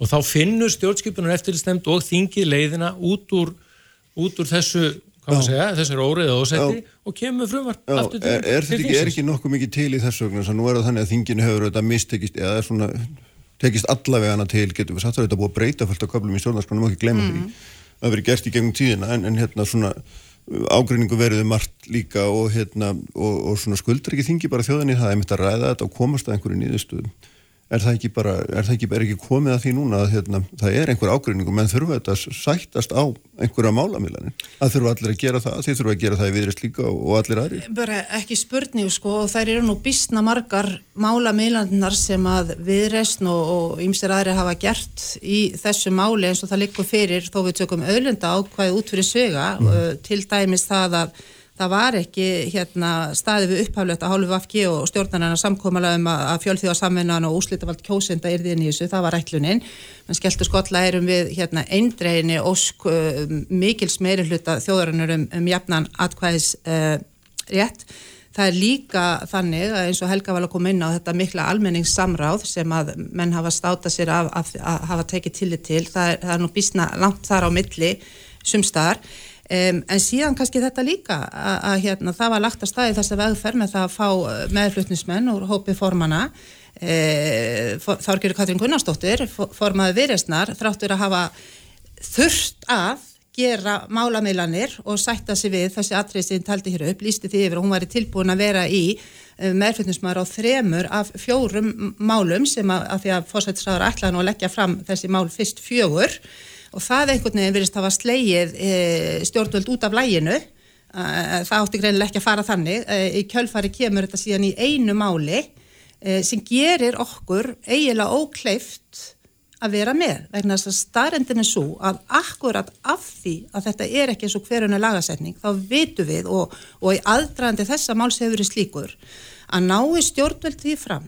Og þá finnur stjórnskipunar eftirlitsnefnd og þingið leiðina út úr, út úr þessu segja, þessari óreiða ósetti og kemur frumvart Já, aftur til, er, er, til þetta ekki, er ekki nokkuð mikið til í þessu vegna? Þess að nú er það þannig að þinginu hefur þetta mistekist eða er svona tekist allavega hana til, getur við satt að þetta búið að breyta fullt af köflum í stjórnarskránum og ekki glemma því. Það verið gert í gegnum tíðina en, en hérna svona ágreiningu verið um margt líka og hérna og, og svona skuldur ekki þingi bara þjóðinni það er mitt að ræða þetta og komast að einhverju nýðustuðum er það ekki bara, er það ekki, er ekki komið að því núna að hérna, það er einhver ágreiningu menn þurfa þetta að sættast á einhverja málamilanir, það þurfa allir að gera það þið þurfa að gera það í viðrist líka og, og allir aðrir bara ekki spurning sko og þær eru nú býstna margar málameilandinar sem að viðreysn og, ýmsir aðri hafa gert í þessu máli eins og það liggur fyrir þó við tökum auðlunda ákvæði út fyrir svega mm. til dæmis það að það var ekki hérna staði við upphaflegt að hálfu vafki og stjórnarnar samkómalega um að, fjölþjóðasamvinnan og úslitavald kjósenda yrði inn í þessu, það var ætlunin menn skelltu skotla erum við hérna eindreginni ósk uh, mikils meiri hluta þjóðarinnar um, um jafnan atkvæðis uh, rétt Það er líka þannig að eins og Helga var að koma inn á þetta mikla almenningssamráð sem að menn hafa státa sér af, af að hafa tekið tillit til. Það er, það er nú bísna langt þar á milli sumstar. Um, en síðan kannski þetta líka að, að hérna, það var lagt að staði þess að vegferð með það að fá uh, meðflutnismenn úr hópi formana e, Þárgjörður Katrín Gunnarsdóttir for- formaður viðreistnar þráttur að hafa þurft að gera málamilanir og sætta sig við þessi atrið sem taldi hér upp, lísti því yfir og hún væri tilbúin að vera í meðflutnismar á þremur af fjórum málum sem að, að því að fórsættisraður ætlaði nú að leggja fram þessi mál fyrst fjögur og það einhvern veginn verist að hafa slegið e, stjórnvöld út af læginu e, það átti greinilega ekki að fara þannig. Í kjölfari kemur þetta síðan í einu máli sem gerir okkur eiginlega ókleift að vera með. Vegna þess að starrendin er svo að akkurat af því að þetta er ekki eins og hverjuna lagasetning þá vitum við og, og í aðdraðandi þessa máls hefur verið slíkur að nái stjórnvöld því fram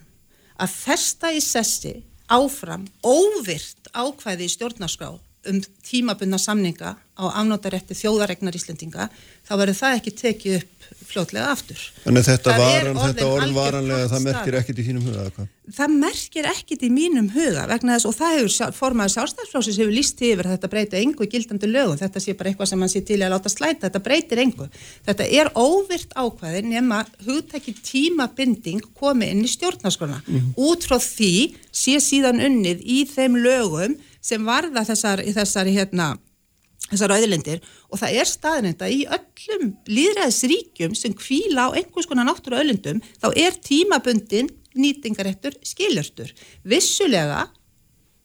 að festa í sessi áfram óvirt ákvæði í stjórnarskrá um tímabunna samninga á afnótarétti þjóðaregnar Íslendinga þá verður það ekki tekið upp fljótlega aftur. Þannig þetta, varan, þetta orð varanlega, það merkir ekkert í þínum huga eða hvað? Það merkir ekkit í mínum huga vegna þess og það hefur formaður sjálfstæðsflósis hefur líst yfir að þetta breyta engu gildandi lögum, þetta sé bara eitthvað sem mann sé til að láta slæta, þetta breytir engu. Þetta er óvirt ákvæði nema hugtæki tímabinding komi inn í stjórnarskona. Út frá því sé síðan unnið í þeim lögum sem varða þessar, í þessari hérna þessar auðlindir og það er staðnenda í öllum líðræðisríkjum sem kvíla á einhvers konar náttúru auðlindum þá er tímabundin nýtingaréttur skiljörstur. Vissulega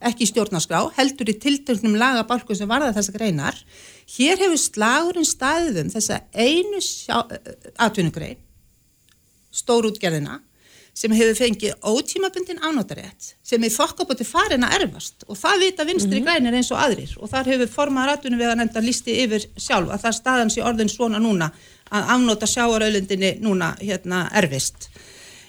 ekki stjórnarskrá, heldur í tiltöknum lagabálku sem varða þessa greinar. Hér hefur slagurinn staðið um þessa einu atvinnugrein, stórútgerðina, sem hefur fengið ótímabundin ánótarétt sem er þokkabóti farin að erfast og það vita vinstri grænir eins og aðrir og þar hefur formaður atvinnum við að nefnda listi yfir sjálf að það staðans í orðin svona núna að afnóta sjáarauðlindinni núna hérna erfist.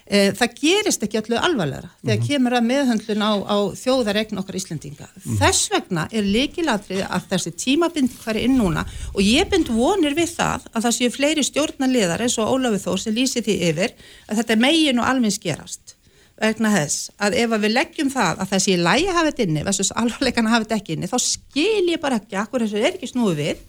E, það gerist ekki allu alvarlega þegar kemur að meðhöndlun á, á þjóðaregn okkar Íslendinga. Þess vegna er líkilatrið að þessi tímabind hver inn núna og ég bind vonir við það að það séu fleiri stjórnarliðar eins og Ólafur Þór sem lýsi því yfir að þetta megin og alveg gerast vegna þess að ef að við leggjum það að þessi lægi hafa þetta inni versus alvarleikan hafa þetta ekki inni þá skil ég bara ekki akkur þessu er ekki snúið við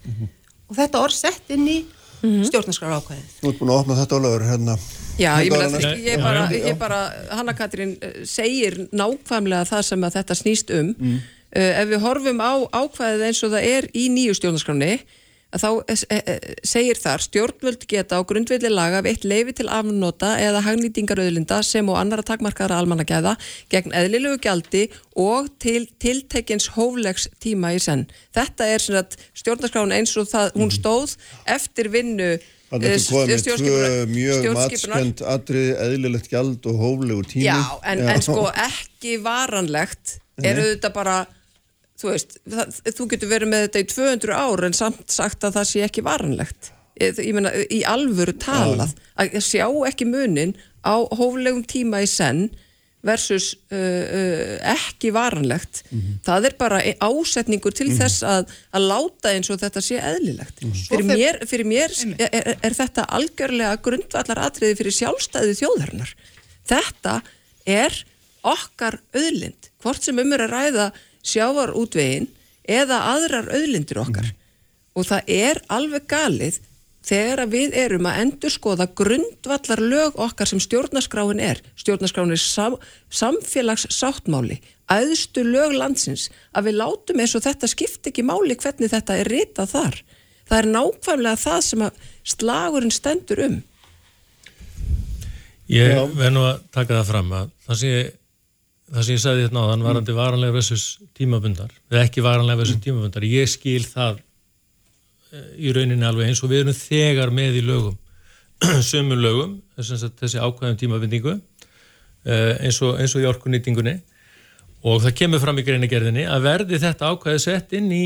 og þetta orð sett inn í stjórnarskrar ákvæðið. Þú ert búin að opna þetta Ólafur hérna. Já, ég meina, Helga, ég, bara, ég bara, Hanna Katrín eh, segir nákvæmlega það sem að þetta snýst um. Mm. Uh, ef við horfum á ákvæðið eins og það er í nýju stjórnarskráni, að þá eh, eh, segir þar stjórnvöld geta á grundvelli laga veitt leifi til afnóta eða hagnýtingarauðlinda sem og annara takmarkaðara almannagæða gegn eðlilegu gjaldi og til tiltekins hóflegs tíma í senn. Þetta er stjórnarskráin eins og það, hún stóð eftir vinnu eh, stjórnskipunar- mjög matskend atrið, eðlilegt gjald og hóflegur tími. Já, en, en sko ekki varanlegt er auðvitað bara þú veist, það, þú getur verið með þetta í 200 ár en samt sagt að það sé ekki varanlegt. Ég, ég meina, í alvöru talað að sjá ekki munin á hóflegum tíma í senn versus uh, uh, ekki varanlegt það er bara e- ásetningur til þess að, að láta eins og þetta sé eðlilegt. Fyrir mér, fyrir mér er, er, þetta algjörlega grundvallar atriði fyrir sjálfstæði þjóðarinnar. Þetta er okkar auðlind hvort sem um er að ræða sjávarútvegin eða aðrar auðlindir okkar. Og það er alveg galið þegar að við erum að endurskoða grundvallar lög okkar sem stjórnaskráin er. Stjórnaskráin er sam, samfélagssáttmáli æðstu lög landsins að við látum eins og þetta skipti ekki máli hvernig þetta er ritað þar. Það er nákvæmlega það sem að slagurinn stendur um. Ég verð nú að taka það fram að það ég, það sem ég sagði hérna á þann varandi varanlega versus tímabundar eða ekki varanlega versus tímabundar ég skil það eh, í rauninni alveg eins og við erum þegar með í lögum sömu lögum þessi, ákvæðum tímabindingu eh, eins og, eins og í orkunýtingunni. Og það kemur fram í greinigerðinni að verði þetta ákvæði sett inn í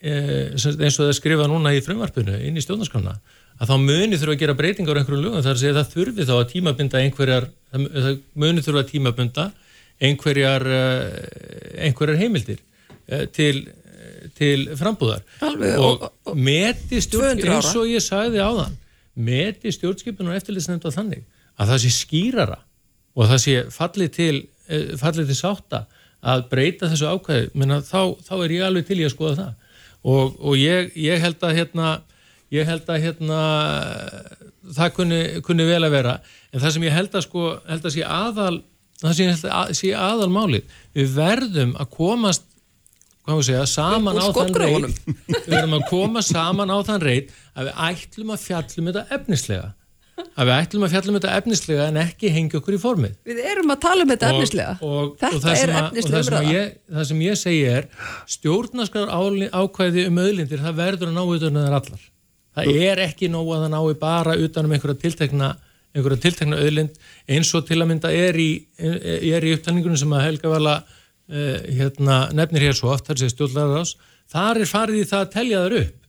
eh, eins og það skrifað núna í frumvarpinu inn í stjórnarskrána að þá muni þurfa að gera breytingar á einhverjum lögum. Þar að segja að það þurfi þá að tímabinda einhverjar, það muni þurfa að tímabinda einhverjar eh, einhverjar heimildir eh, til, til frambúðar. Alveg, og, og- og- meti 200 stjórn ára. eins og ég sagði áðan meti stjórnskipun og eftirlitsnefnda þannig að það sé skýrara og það sé fallið til eh, fallið til sátta að breyta þessu ákvæði. Menna, þá, þá er ég alveg til í að skoða það. Og, og ég, ég held að hérna ég held að hérna það kunni, kunni vel að vera. En það sem ég held að sko held að sé aðal það að sé aðal málið við verðum að komast hvað við segja, saman á þann reit. við verðum að koma saman á þann reit að við ætlum að fjallum þetta efnislega. Að við ætlum að fjallum þetta efnislega en ekki hengja okkur í formið. Við erum að tala um þetta Og- efnislega. og, og þetta það er sem að- og efnislega það sem, að ég, það sem ég segi er stjórnaskar ákvæði um auðlindir það verður að ná utan um þær allar. Það er ekki nóg að það nái bara utan um einhverja tiltekna, einhverja tiltekna auðlind eins og til að mynda er í, er í upptalningunum sem að Helga Vala uh, hérna, nefnir hér svo oft þar sé stjórnlarar ás þar er farið í það að telja þar upp.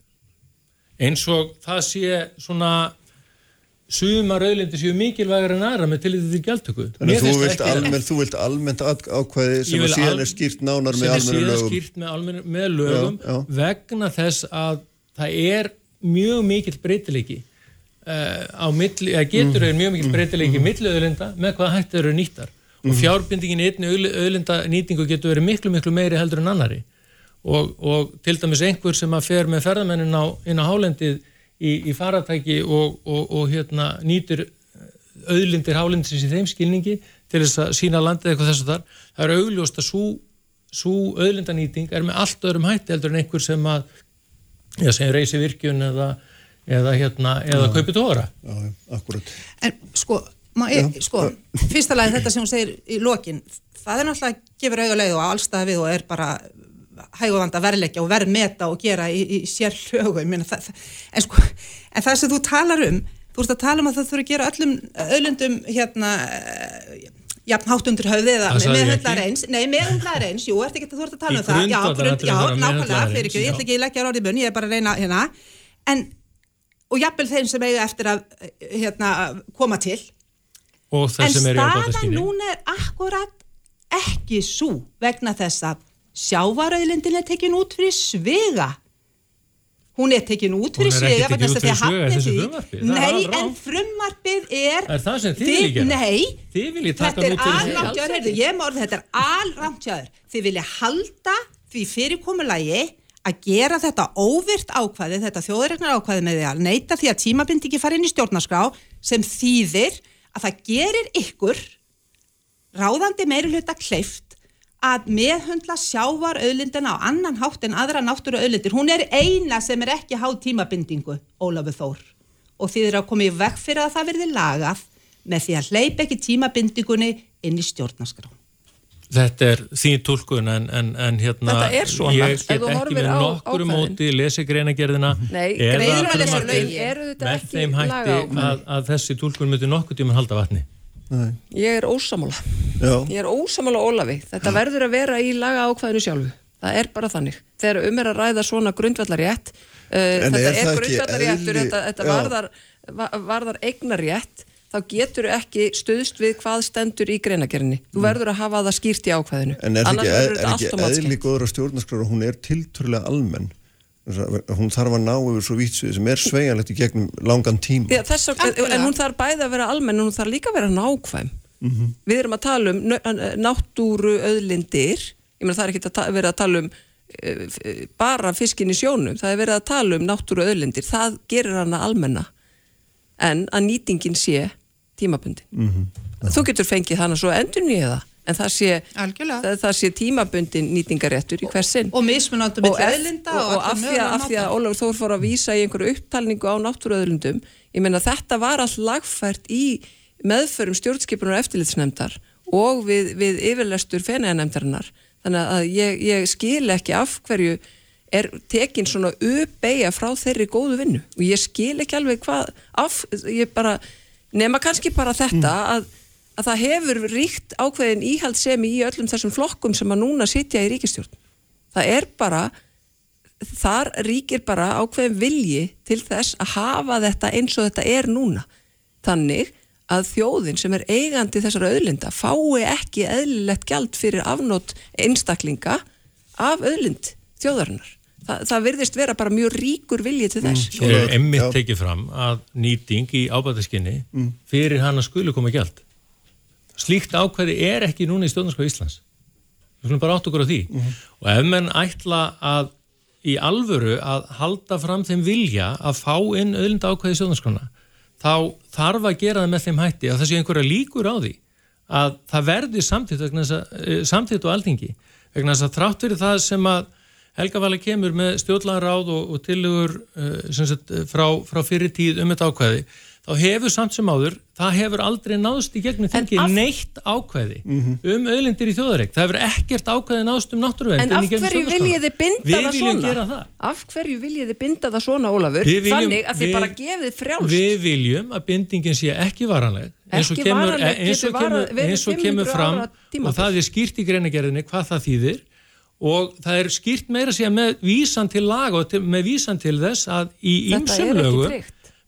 Eins og það sé svona sumar auðlindir séu mikilvægur en aðra með tillitið til gjaldtöku. Þannig þú vilt, almennt, þú vilt almennt ákvæði sem að síðan er skýrt nánar með sem er almennu síðan lögum. skýrt með, almennu, með lögum Já, já. vegna þess að það er mjög mikill breytileiki. uh, á milli, eða getur mm. mjög mikill breytileiki mm. milli auðlinda með hvaða hætti eru nýttar. Og fjárbindingin í einni auðlinda nýtingu getur verið miklu miklu meiri heldur en annari og, og til dæmis einhver sem að fer með ferðamennin á, inn á hálendið í, í faratæki og, og, og hérna nýtur auðlindir hálendisins í þeim skilningi til þess að sína landið eitthvað þess að þar. Það er augljóst að svo, auðlindanýting er með allt öðrum hætti heldur en einhver sem að já, sem reysi virkjun eða, eða hérna, eða kaupi tóra Já, já, akkurat. En sko, ég, sko fyrsta lagi þetta sem hún segir í lokin það er náttúrulega að gefur auga leið og allstað við og er bara hæguvanda verðleggja og verðmeta og gera í, í sér hlögu ég meina, það, en, sko, en það sem þú talar um þú ert að tala um að það þurfa að gera öllum öllundum hérna eh, jafn hátt undir höfði eða meðhundlar ekki. eins. Nei, meðhundlar eins, jú, ert ekki, þú ert að tala um það. Já, grund, já, að nákvæmlega, fyrir ekki, ég ætla ekki að leggja orðið munn, ég er bara að reyna hérna. En, og jafnvel þeim sem eiga eftir að eh, hérna, koma til. En staðan núna er akkurat ekki svo vegna þess að sjávarauðlindin er tekin út fyrir svega hún er tekin út Hún fyrir er ekki svega tekin út fyrir er nei, en frumvarpið er Er það sem þið viljið gera? Nei, þetta er heyrðu, ég morði þetta er alrántjáður, þið vilja halda því fyrirkomulagi að gera þetta óvirt ákvæði, þetta þjóðuregnar ákvæði með því að neyta því að tímabindingi fara inn í stjórnarskrá sem þýðir að það gerir ykkur ráðandi meiri hluta kleift að meðhundla sjávar auðlindina á annan hátt en aðra náttúru auðlindir. Hún er eina sem er ekki háð tímabindingu, Ólafur Þór. Og þið er að koma í veg fyrir að það verði lagað með því að hleypa ekki tímabindingunni inn í stjórnarskrá. Þetta er þín tólkun en, en, en hérna er ég get ekki með ákvæðin. móti lesi greinagerðina Nei, eða greiðum að lesa frumvarpið lögin. Eru þetta með ekki þeim hætti að, að þessi tólkun myndi nokkuð tíma halda vatni ég er ósamála Já, Ég er ósamála Ólafi. Þetta verður að vera í laga ákvæðinu sjálfu. Það er bara þannig. Þegar um er að ræða svona grundvallarétt, uh, þetta er er, það ekki grundvallaréttur, eðli- þetta, þetta Já. varðar, va- varðar eignarétt þá getur ekki stuðst við hvað stendur í greinagerinni. Þú verður að hafa það skýrt í ákvæðinu. Mm. En er ekki, verður er ekki eðli góður á stjórnarskrár og hún er tilturlega almenn hún þarf að ná yfir svo vítsvið sem er sveigjanlegt í gegnum langan tíma Já, þess, að- Algjörlega. en hún þarf bæði að vera almenn og hún þarf líka að vera nákvæm Mhm. við erum að tala um nö- náttúru öðlindir ég meina það er ekki að verið að tala um eh, bara fiskin í sjónum það er verið að tala um náttúru öðlindir það gerir hana almenna en að nýtingin sé tímabundin. Mhm. þú getur fengið hana svo endur nýja það en það sé, Algjörlega. það, það sé tímabundin nýtingaréttur í hver sinn. og mismunandi og, með ef, öðlinda og, og af, því að, af því að Ólafur Þór fór að vísa í einhverju upptalningu á náttúruöðlundum ég meina þetta var allt lagfært í meðförum stjórnskipunar og eftirlitsnefndar og við, við yfirlestur feneiðanemndarinnar þannig að ég, ég skil ekki af hverju er tekin svona uppeyja frá þeirri góðu vinnu. Og ég skil ekki alveg hvað af, ég bara, nema kannski bara þetta að, að það hefur ríkt ákveðin íhaldsemi í öllum þessum flokkum sem að núna sitja í ríkistjórn það er bara þar ríkir bara ákveðin vilji til þess að hafa þetta eins og þetta er núna. Þannig að þjóðin sem er eigandi þessara auðlinda fái ekki eðlilegt gjald fyrir afnót einstaklinga af auðlind þjóðarinnar. Þa, það virðist vera bara mjög ríkur vilji til þess. Hér er emmitt Já. tekið fram að nýting í ábæðaskinni fyrir hana skulu koma gjald. Slíkt ákvæði er ekki núna í stjórnarskóð Íslands. Við skulum bara átt okkur á því. Og ef menn ætla að í alvöru að halda fram þeim vilja að fá inn öðlinda ákvæði í stjórnarskóna, þá þarf að gera það með þeim hætti að það sé einhverja líkur á því að það verði samtitt, að, og alþingi vegna þess að þrátt fyrir það sem að Helga Vala kemur með stjórnlagaráð og, og tilugur uh, sagt, frá, frá fyrir tíð um þetta ákvæði þá hefur samt sem áður, það hefur aldrei náðst í gegnum þingi af- neitt ákvæði um auðlindir í þjóðareik það hefur ekkert ákvæði náðst um náttúruvernd En af hverju viljið þið binda Við það viljum svona? gera það. Af hverju viljið þið binda það svona, Ólafur? Viljum- Þannig að þið bara gefið frjálst. Við viljum að bindingin sé ekki varanleg eins og Ekki kemur, eins og getur kemur, eins og kemur 500 fram og það er skýrt í greinagerðinni hvað það þýðir og það er skýrt meira að segja með vísan til laga og til, með vísan til þess að í ekki lögum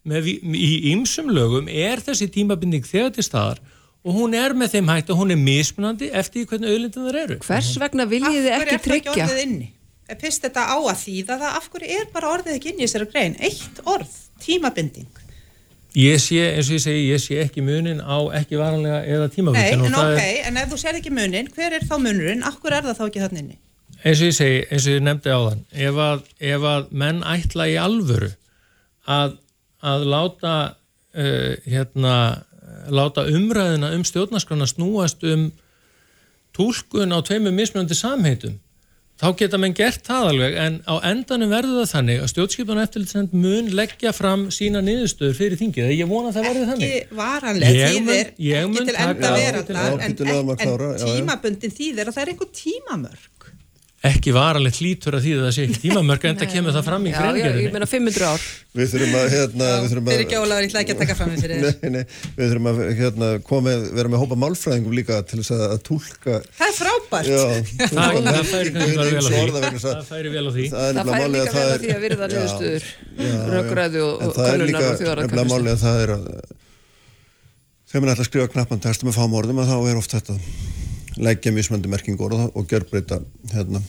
með, í ýmsum lögum er þessi tímabinding þegar til staðar og hún er með þeim hætt og hún er mismunandi eftir hvernig auðlindin þar eru Hvers vegna viljið þið ekki er það ekki tryggja? orðið inni? Ef fyrst þetta á að þýða það, af hverju er bara orðið ekki inni í þessari grein? Eitt orð, tímabinding. Ég sé, eins og ég segi, ég sé ekki munin á ekki varanlega eða Nei, tímabindin en ok, en ef þú sér ekki munin, hver er þá munurinn? Af hverju er það þá ekki þannig inni? Eins og ég segi, eins og ég nefndi á þann ef að, ef að menn ætla í alvöru að, að láta uh, hérna, láta umræðina um stjórnarskrona snúast um túlkun á tveimur mismunandi samheitum þá geta menn gert það alveg en á endanum verður það þannig að stjórnskipan eftirlitsnefnd mun leggja fram sína niðurstöður fyrir þingið, ég vona að það verður þannig. Ekki varanleg Ég mun- þýðir, ekki til enda já, en, tímabundin þýðir að það er einhver tímamörk. Ekki varalegt lítur að því að það sé ekki tímamörk en það kemur það fram í Já, já, ég greingerðinni meina 500 ár. Við þurfum að, hérna, við þurfum að að. Nei, nei, við þurfum að hérna, koma, með- vera með hópa málfræðingum líka til þess að, að túlka Það er frábært. Já, Það, það færi vel á því. Það að- færi vel á því. Það er Það nefnilega fær málið líka vel það að því að virða Já, niðurstöður já, já. rökræðu og, er kannunar nefnilega málið að það er að þegar mann ætla að skrifa knappan texta með fáum orðum að þá er oft þetta leggja mismöndi merkingur og, og gjörbreyta hérna,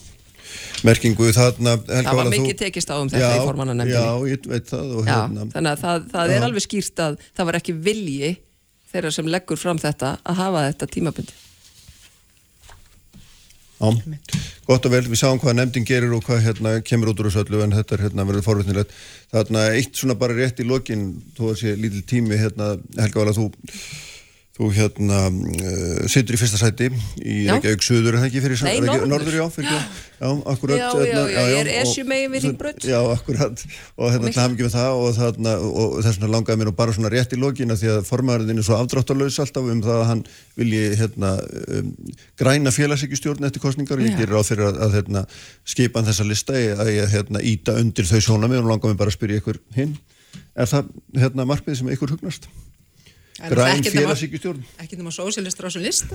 merkingu þarna Helga, Það var Vala, þú- mikið tekist á um þetta í formannanefndinni. Já, ég veit það og Já, hérna þannig að það, það er Já. alveg skýrt að það var ekki vilji þeirra sem leggur fram þetta að hafa þetta tímabundi. Já, gott og vel, við sáum hvað nefndin gerir og hvað hérna kemur út úr þessu öllu en þetta er hérna verið forvittnilegt. Þarna eitt svona bara rétt í lokin, þó að sé lítil tími hérna, Helga Vala, þú þú hérna uh, situr í fyrsta sæti í Já. Reykjavík Suður, er það ekki fyrir Nei, ekki- norður. norður, já, fyrir já, já, akkurat Já, já, hérna, já, ég er og- esjumegin við Hringbraut. Já, akkurat, og hérna hafði ekki með það og, þarna, og þess vegna langaði mér nú bara svona rétt í lokina því að formaðurinn er svo afdráttarlaus alltaf um það að hann vilji hérna um, græna félagsíkjustjórn eftir kostningar og ég Já. gerir á fyrir að, að hérna, skipa þessa lista að ég hérna íta undir þau sjónamið og langaði mér bara að spyrja ykkur hinn er það hérna markmið sem ykkur hugnast? En Græn félagsíkjustjórn. Ekki nema sósialistur á þessum list.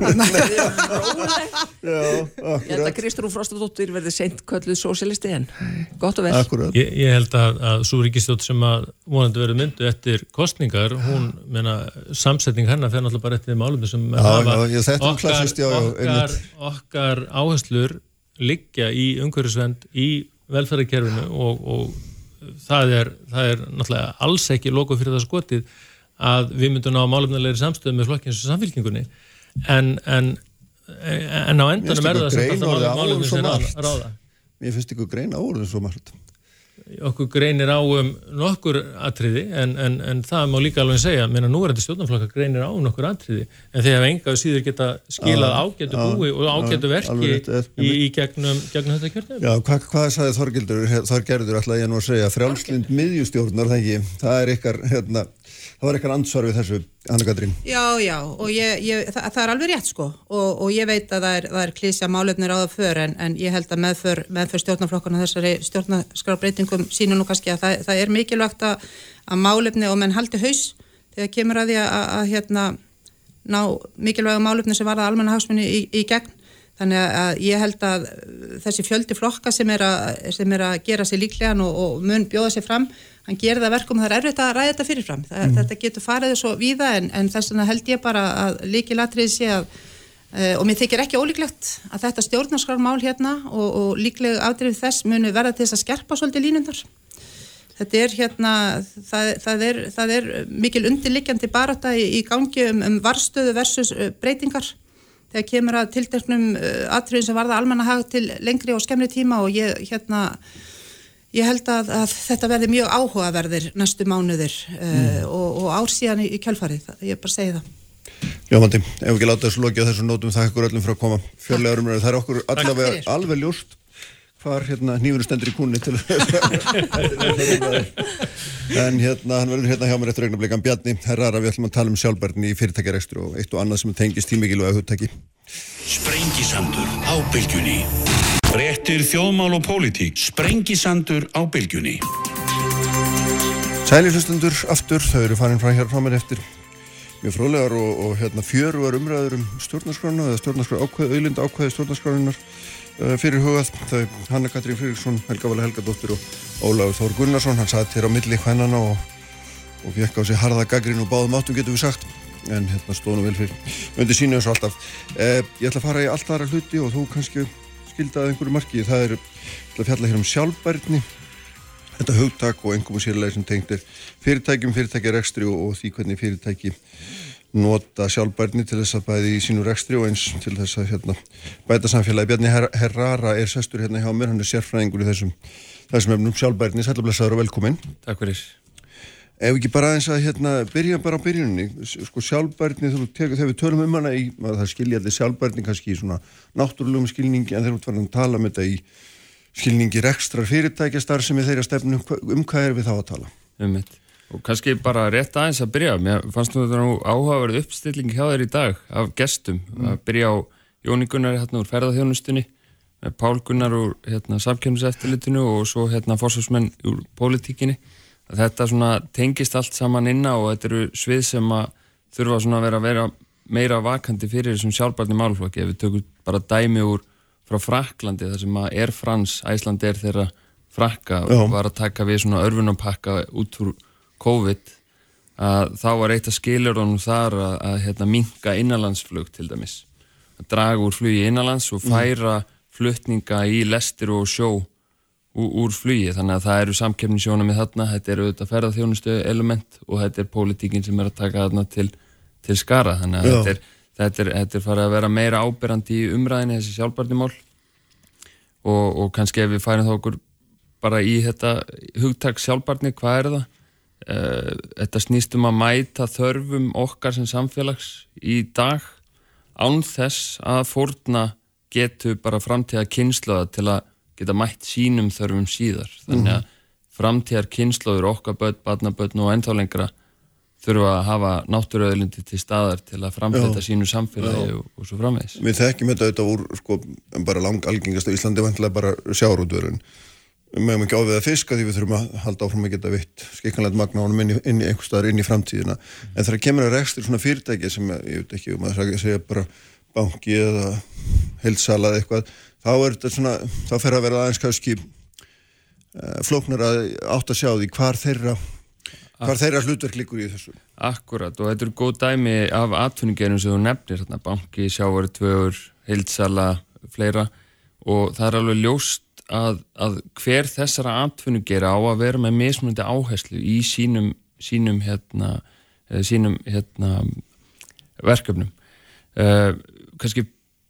Já, Ég held að Kristrún Frostadóttir verði seint kölluð sósialisti en gott og vel. Akkurat. Ég, ég held að, að svo ríkistjótt sem að vonandi verið myndu eftir kostningar, hún, meina, samsetning hennar fer náttúrulega bara eftir þeim álum sem Já, já, já, þetta er okkar, klassist, já, já, okkar, okkar áherslur liggja í umhverfisvend í velferðarkerfinu og, og það, er, það er náttúrulega alls ekki loku fyrir það skotið að við myndum ná málefnilegri samstöðu með flokkins og samfélkingunni en, en, en á endanum er það sem grein alltaf orðið málefni áður svo sem ráða- Mér finnst ykkur grein áorðin svo margt. okkur greinir á um nokkur atriði en, en, en það má líka alveg segja. Meina núverandi stjórnarflokka greinir á um nokkur atriði. En hafa enga síður geta skilað já, búi og ágætu já, verki er- í, í gegnum, gegnum þetta kjörnum Já, hvað, hvað sagði Þorgildur, Þorgerður ætlaði ég nú að segja, frjálslind miðjustjórnar, það er ykkar, hérna, það var ykkar ansvar við þessu, Anna Katrín. Já, já, og ég, ég, það, það er alveg rétt sko og, og ég veit að það er, það er klísja málefnir á það för en, en ég held að meðför, meðför stjórnarflokkana þessari stjórnarskrábreytingum sínum nú kannski að það, það er mikilvægt að, að málefni og menn haldi haus þegar kemur að því að, að, að hérna, ná mikilvæga málefni sem varða almenna hagsmunni í, í gegn þannig að ég held að þessi fjöldi flokka sem er að, sem er að gera sér líklegan og, og mun bjóða sér fram hann gerir það verkum, það er erfitt að ræða þetta fyrirfram. Það, þetta getur farið svo víða en, en þess vegna held ég bara að líkilatrið sé að uh, og mér þykir ekki ólíklegt að þetta stjórnarskrármál hérna og, og líklega afdrif þess munu verða til þess að skerpa svolítið línundar þetta er hérna það, það, er, það er mikil undirliggjandi barata í, í gangi um, um varstöðu versus uh, breytingar þegar kemur að tilteknum uh, atriðum sem varða almannahag til lengri og skemmri tíma og ég hérna ég held að, að þetta verði mjög áhugaverðir næstu mánuðir uh, og, og ár síðan í, í kjálfarið, ég bara segi það. Jómandi, ef ekki láta þessu loki á þessu nótum, þakka ykkur öllum fyrir að koma. Fjörlega umræður, það. Er okkur allavega alveg ljóst hvar hérna nýfuru stendur í kúnni til en hérna hann verður hérna hjá mér eftir augnablikan Bjarni, herrara við ætlum að tala um sjálfbærni í fyrirtækjarekstri og eitt og annað sem tengist tímikilvæga hugtæki Sprengisandur á bylgjunni. Fréttir þjóðmál og pólitík. Sprengisandur á bylgjunni. Sæli hlustundur aftur, þau eru farin frá hér frá mér eftir. Mjög fróðlegar og, og hérna fjöruvar umræður um stjórnarskrána eða stjórnarskrá ákveð, auðlinda ákveði stjórnarskránunar fyrir hugað þau Hanna Katrín Friðriksson, Helga Vala Helgadóttir og Ólafur Þór Gunnarsson hann satt hér á milli hvennana og, og fekk á sig harða gaggrin og báðum áttum getum við sagt. En hérna stóðum vel fyrir undir sínu og alltaf. Uh, ég ætla að fara í allt aðra hluti og þú kannski skildaði einhverju marki. Það er að fjalla hér um sjálfbærni. Þetta hugtak og einhverjum sérlega sem tengt er fyrirtækjum, fyrirtækjarekstri og, og því hvernig fyrirtæki nota sjálfbærni til þess að bæði í sínu rekstri og eins til þess að hérna, bæta samfélagi. Bjarni Her Herrara er sestur hérna hjá mér, hann er sérfræðingur í þessum, þessum efnum sjálfbærni, sætlablessaður og velkomin. Takk fyrir. Ef ekki bara eins að hérna, byrja bara á byrjunni, sko sjálfbærni þegar, við tölum um hana í, það skilja allir sjálfbærni kannski í svona náttúrulegum skilningi en þegar við varum að tala um þetta í skilningi rekstrar fyrirtækja starfsemi þeirra stefnu, um hvað er við þá að tala? Um mitt. Og kannski bara rétt aðeins að byrja. Mér fannst nú þetta nú áhugaverð uppstilling hjá þér í dag af gestum. Að byrja á Jóni Gunnar hérna úr ferðarþjónustunni, Pál Gunnar úr hérna, samkjörnuseftilitinu og svo hérna fórsvarsmenn úr pólitíkinni. Að þetta svona tengist allt saman inna og þetta eru svið sem að þurfa svona að vera, vera meira vakandi fyrir þessum sjálfbarni málflokki. Ef við tökum bara dæmi úr frá Fraklandi þar sem að er frans, Æsland er þeirra frakka og var að taka við svona örfunarpakka út úr COVID að þá var eitt að skilur honum þar að, að hérna, minka innanlandsflug til dæmis. Að draga úr flugi innanlands og færa flutninga í lestir og sjó úr, úr flugi. Þannig að það eru samkeppnisjónum með þarna þetta eru auðvitað ferðarþjónustu element og þetta er pólitíkin sem er að taka þarna til, til skara. Þannig að þetta er, þetta, er, þetta er farið að vera meira ábyrrandi í umræðinni þessi sjálfbarnimál og, og kannski ef við færum þá okkur bara í þetta hugtak sjálfbarni, hvað er það? Eh, Þetta snýst um að mæta þörfum okkar sem samfélags í dag án þess að fórna getu bara framtíða kynnslóða til að geta mætt sínum þörfum síðar. Þannig að framtíðar kynnslóður okkar börn, barnabörn og ennþá lengra þurfa að hafa náttúruauðlindi til staðar til að framfleta sínu samfélagi og, og svo framvegis. Við þekkjum þetta auðvitað úr sko, bara lang algengast á Íslandi vantilega bara sjárútvörun við mögum ekki áviða fiska því við þurfum að halda áfram að geta vitt skikkanlega magna honum inn í, í einhver staðar inn í framtíðina. En þegar kemur að rekstur svona fyrirtæki sem ég veit ekki um að segja bara banki eða heilsala eða eitthvað þá er þetta svona, þá fer að vera aðeins kannski uh, flóknar að átt að sjá því hvar þeirra hvar þeirra hlutverk líkur í þessu. Akkurat og þetta eru góð dæmi af atvinningerum sem þú nefnir, banki, sjávaru, tvögur, heilsala, fleira. Og það er alveg ljóst að, að hver þessara atvinnugera á að vera með mismunandi áherslu í sínum, sínum, hérna, sínum hérna, verkefnum. Uh, kannski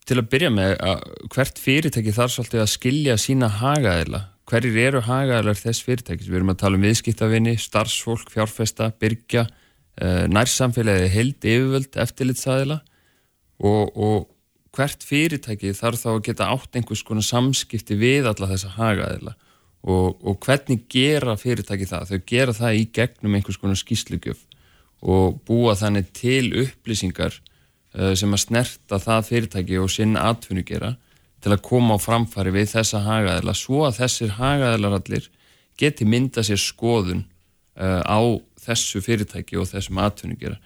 til að byrja með að hvert fyrirtæki þarf svolítið að skilja sína hagaðila. Hverjir eru hagaðilar þess fyrirtækis? Við erum að tala um viðskiptavinni, starfsfólk, fjárfesta, byrkja, uh, nærsamfélagi, held, yfirvöld, eftirlitsaðila og, og hvert fyrirtæki þarf þá að geta átt einhvers konar samskipti við alla þessa hagaðila og, og hvernig gera fyrirtæki það? Þau gera það í gegnum einhvers konar skýslugjöf og búa þannig til upplýsingar uh, sem að snerta það fyrirtæki og sinn atvinnu gera til að koma á framfari við þessa hagaðila svo að þessir hagaðilar allir geti mynda sér skoðun uh, á þessu fyrirtæki og þessum atvinnu gera.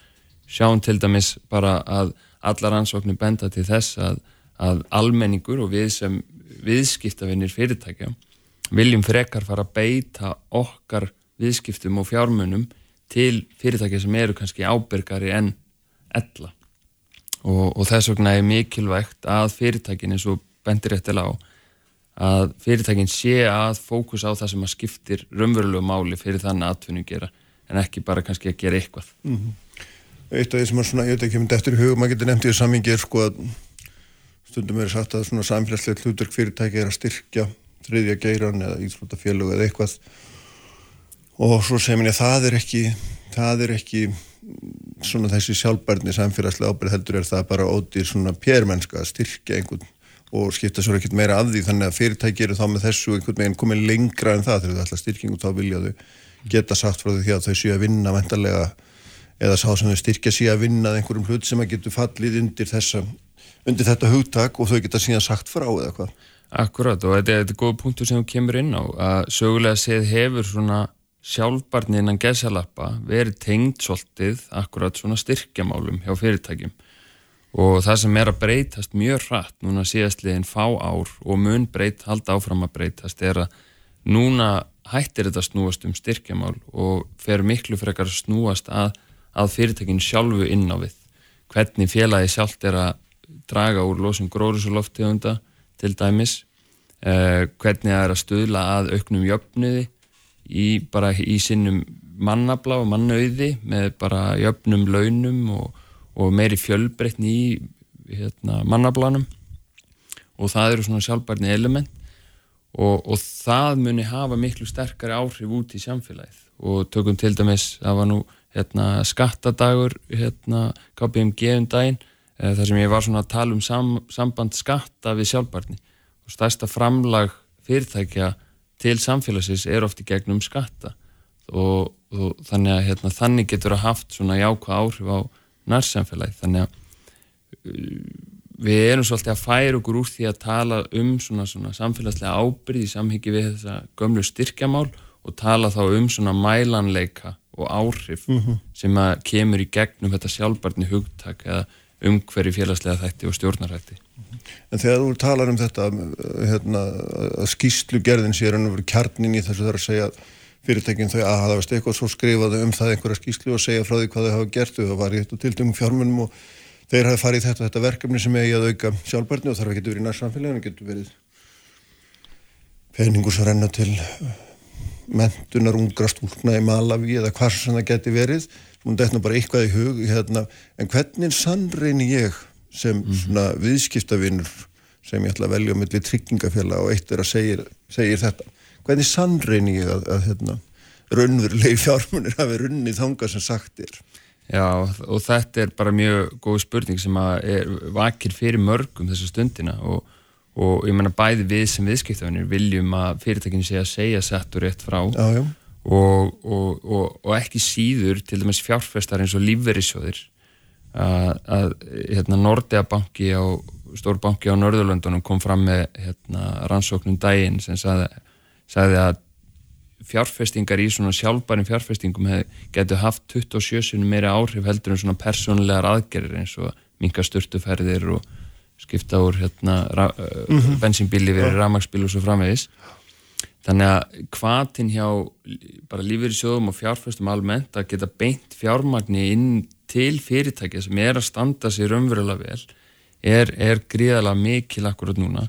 Sjáum til dæmis bara að allar ansóknir benda til þess að, að almenningur og við sem viðskiptavinnir fyrirtækja viljum frekar fara að beita okkar viðskiptum og fjármunum til fyrirtækja sem eru kannski ábyrgari en ella. Og, og þess vegna er mikilvægt að fyrirtækin eins og bendir eftir á að fyrirtækin sé að fókus á það sem að skiptir raunverulegu máli fyrir þannig aðtunni gera en ekki bara kannski að gera eitthvað. Mm -hmm eitt af því sem er svona, ég veit ekki um þetta eftir í hugum, maður getur nefnt í þessu samingi er sko að stundum er sagt að svona samfélagslega hlutverk fyrirtæki er að styrkja þriðja geiran eða íþróttafélög eða eitthvað. Og svo segir mér að það er ekki það er ekki svona þessi sjálfbærni samfélagslega ábyrð heldur er það bara ódýr svona pérmennska að styrkja einhvern og skipta svo ekkert meira af því. Þannig að fyrirtæki eru þá með þessu einhvern veginn komið lengra en það. Þegar það ætla styrking og þá vilja þau geta sagt frá því að þau séu að vinna vendarlega eða sá sem þau styrkja síðan að vinna einhverjum hlut sem að getur fallið undir, þessa, undir þetta hugtak og þau geta síðan sagt frá eða hvað. Akkurat og þetta er, þetta er góð punktur sem þú kemur inn á að sögulega séð hefur svona sjálfbarni innan gesalappa verið tengd svolítið akkurat svona styrkjamálum hjá fyrirtækjum og það sem er að breytast mjög hratt núna síðastliðin fá ár og mun breyt, halda áfram að breytast er að núna hættir þetta snúast um styrkjamál og fer miklu frekar að snúast að að fyrirtekin sjálfu inn á við. Hvernig félagi sjálft er að draga úr losum gróðursuloftegunda til dæmis eh, hvernig það er að stuðla að auknum jöfnuði í bara í sinnum mannabla og mannauði með bara jöfnum launum og, og meiri fjölbreytni í hérna, mannablanum og það eru svona sjálfbarni element og, og það muni hafa miklu sterkari áhrif út í samfélagið. Og tökum til dæmis, það var nú hérna, skattadagur hérna, KPMG um daginn e, þar sem ég var svona að tala um sam, samband skatta við sjálfbarni og stærsta framlag fyrirtækja til samfélagsins er oft í gegnum skatta. Og, og þannig að hérna, þannig getur að haft svona jákvæð áhrif á nærsamfélagi þannig að uh, við erum svolítið að færa okkur úr því að tala um svona, svona samfélagslega ábyrð í samhengi við þessa gömlu styrkjamál og tala þá um svona mælanleika og áhrif mm -hmm. sem að kemur í gegnum þetta sjálfbarni hugtak eða umhverju félagslega þætti og stjórnarætti. En þegar þú talar um þetta hérna, að skýslu gerðin sér en að vera kjarnin í þessu þar að segja fyrirtekin þau að hafa veist eitthvað svo skrifaðu um það einhverja skýslu og segja frá því hvað þau hafa gert það var í þetta tildum fjármunum og þeir hafi farið þetta, þetta verkefni sem eigi að auka sjálfbarni og þarf ekki að vera í nærsamfélaginu, getur verið peningur sem renna til mentunar ungra stúlna í Malawi eða hvað sem það geti verið þetta er bara eitthvað í hug hérna. en hvernig sannrein ég sem -hmm. svona viðskiptavinnur sem ég ætla að velja eitthvað tryggingafélag og eitt er að segja, segja þetta hvernig sannrein ég að, að hérna, raunverulegi fjármunir hafi runnið þanga sem sagt er Já og þetta er bara mjög góð spurning sem að er vakir fyrir mörgum þessa stundina og og ég menna bæði við sem viðskiptafinir viljum að fyrirtækinu sé að segja settur rétt frá já, já. Og, og, og, og ekki síður til dæmis fjárfestar eins og lífverðisjóðir að, að hérna, Nordea banki á stórbanki á Norðurlöndunum kom fram með hérna, rannsóknum dægin sem, sagði, sagði að fjárfestingar í svona sjálfbærum fjárfestingum getur haft 27 sinni meiri áhrif heldur en svona persónulegar aðgerðir eins og minka störtuferðir og skipta úr hérna, mm -hmm. bensinbíli verið ramagsbíl og svo framvegis þannig að hvaðtinn hjá bara lífið í sjóðum og fjárfestum almennt að geta beint fjármagni inn til fyrirtækja sem er að standa sér umverulega vel er, er gríðalega mikil akkurat núna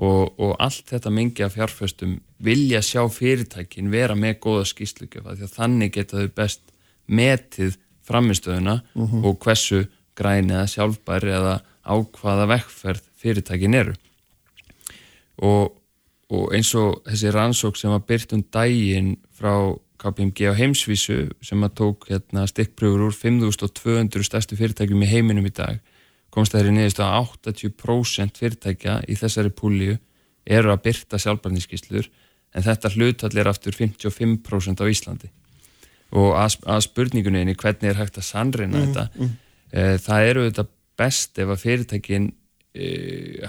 og, og allt þetta mingi af fjárfestum vilja sjá fyrirtækin vera með góða að þannig geta þau best metið framistöðuna uh mhm. -huh. og hversu græni eða sjálfbæri eða ákvaða vekkferð fyrirtækin eru og, og eins og þessi rannsók sem var byrt um dægin frá KPMG á heimsvísu sem að tók hérna, stikkpröfur úr 5200 stærstu fyrirtækjum í heiminum í dag komst það er í niðurstu að 80% fyrirtækja í þessari púliu eru að byrta sjálfbarniskíslur en þetta hlutall er aftur 55% á Íslandi og að, að spurningunni hvernig er hægt að sannreina mm, þetta mm. E, það eru þetta best ef að fyrirtækin e,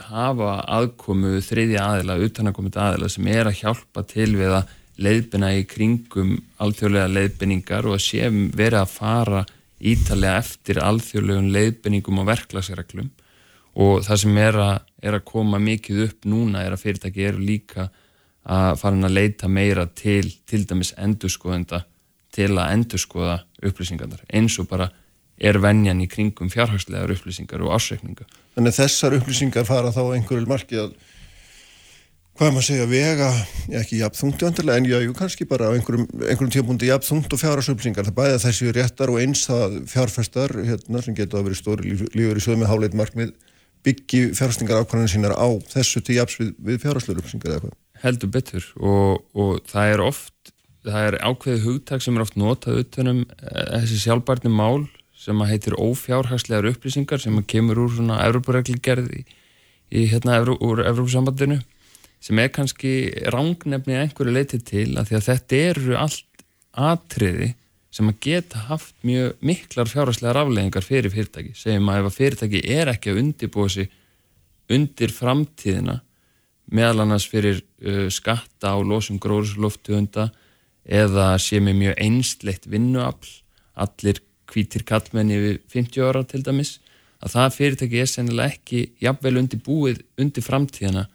hafa aðkomu þriðja aðila, utanakomið aðila sem er að hjálpa til við að leiðbina í kringum alþjóðlega leiðbiningar og að sé verið að fara ítalega eftir alþjóðlegum leiðbenningum og verklagsreglum. Og það sem er að, er að koma mikið upp núna er að fyrirtæki eru líka að fara að leita meira til til dæmis endurskoðenda til að endurskoða upplýsingarnar. Eins og bara er venjan í kringum fjárhagslegar upplýsingar og ásreikninga. Þannig að þessar upplýsingar fara þá einhverjum markið að hvað maður segja, vega, ekki jafnþungti vantilega, en já, jú, kannski bara á einhverjum, einhverjum tíapunkti jafnþungt og fjárasöflingar það bæða þessi réttar og eins það fjárfestar, hérna, sem getur að vera stóri lífur í sögum með háleit markmið byggi fjárfestingar ákvæmlega sínar á þessu til jafs við, við hvað? Heldur betur og, og það er oft, það er ákveðið hugtak sem er oft notað utanum eh, þessi sjálfbarni mál sem að heitir ófjárhagslegar upplýsingar sem kemur úr svona Európa-regligerði í hérna úr Európa-sambandinu sem er kannski rángnefni einhverju leiti til að því að þetta eru allt atriði sem að geta haft mjög miklar fjárháslegar afleggingar fyrir fyrirtæki. Segjum að ef að fyrirtæki er ekki að undirbúa sig undir framtíðina meðal annars fyrir uh, skatta á losum gróðsloftuhunda eða sé með mjög einsleitt vinnuafl allir kvítir kallmenni við 50 ára til dæmis að það fyrirtæki er sennilega ekki jafnvel undirbúið undir framtíðina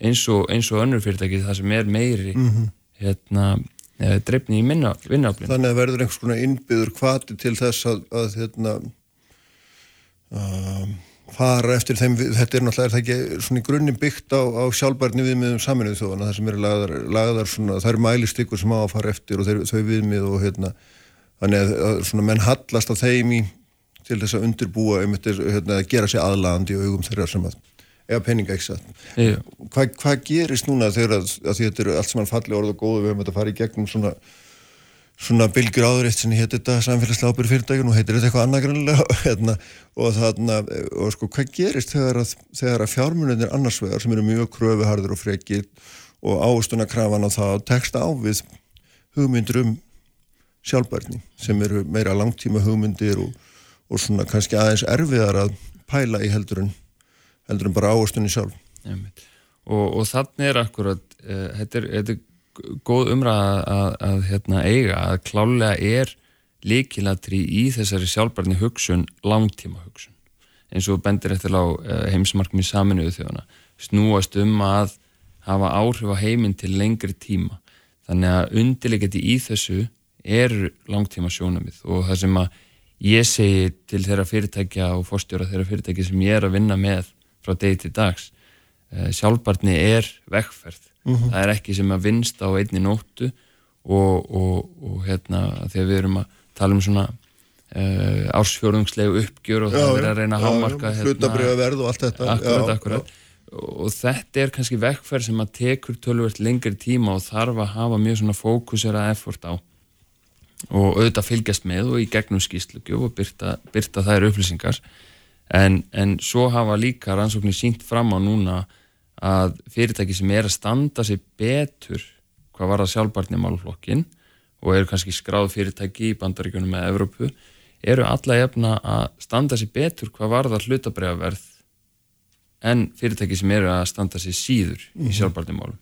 eins og, eins og önnur fyrirtæki það sem er meiri mm -hmm. hérna, dreifni í vinnaflin Þannig að verður einhvers konar innbyður kvati til þess að, að hérna, uh, fara eftir þeim, þetta er náttúrulega er það ekki svona í grunnum byggt á, á sjálfbarni viðmiðum saminuð þjóðana, það sem eru lagðar, lagðar svona, það eru mælistykur sem á að fara eftir og þeir, þau viðmið og hérna þannig að, svona menn hallast á þeim í til þess að undirbúa um þetta hérna, að gera sér aðlandi og augum þeirra sem að eða peninga ekki satt. Hvað hva gerist núna þegar að, að þetta eru allt sem hann falli orð og góðu við höfum þetta að fara í gegnum svona, svona bylgjur áður eitt sem hétt þetta samfélagslega ábyrg fyrirtækun og heitir þetta eitthvað annað grannlega hérna, og þarna, og sko hvað gerist þegar að, þegar að fjármunir annarsvegar sem eru mjög kröfuharður og frekir og ástuna krafan á það og teksta á við hugmyndir um sjálfbærni sem eru meira langtíma hugmyndir og, og svona kannski aðeins erfiðar að pæla í heldurinn heldur en bara áherstunni sjálf. Og, og þannig er akkurat uh, þetta, er, þetta er góð umræða að, að, að hérna, eiga að klálega er líkilatri í þessari sjálfbarni hugsun langtíma hugsun eins og bendir eftir á uh, heimsmarkmi saminuðu þjóðana snúast um að hafa áhrif á heiminn til lengri tíma. Þannig að undirleikandi í þessu er langtíma sjónamið og það sem að ég segi til þeirra fyrirtækja og fórstjóra þeirra fyrirtækja sem ég er að vinna með frá degi til dags eh, sjálfbarni er vekkferð mm -hmm. það er ekki sem að vinsta á einni nóttu og, og, og hérna þegar við erum að tala um svona uh, ársfjörðungslegu uppgjör og það er að reyna að hámarka hérna, verð og allt þetta akkurat, já, akkurat. Já. og þetta er kannski vekkferð sem að tekur tölvert lengri tíma og þarf að hafa mjög svona fókusera effort á og auðvitað fylgjast með og í gegnum skýstlugju og byrta, byrta þær upplýsingar en, en svo hafa líka rannsóknir sínt fram á núna að fyrirtæki sem er að standa sig betur hvað var það sjálfbarni málflokkin og eru kannski skráð fyrirtæki í bandaríkunum með Evrópu eru alla efna að standa sig betur hvað var það hlutabræðaverð en fyrirtæki sem eru að standa sig síður í mhm. sjálfbarni málum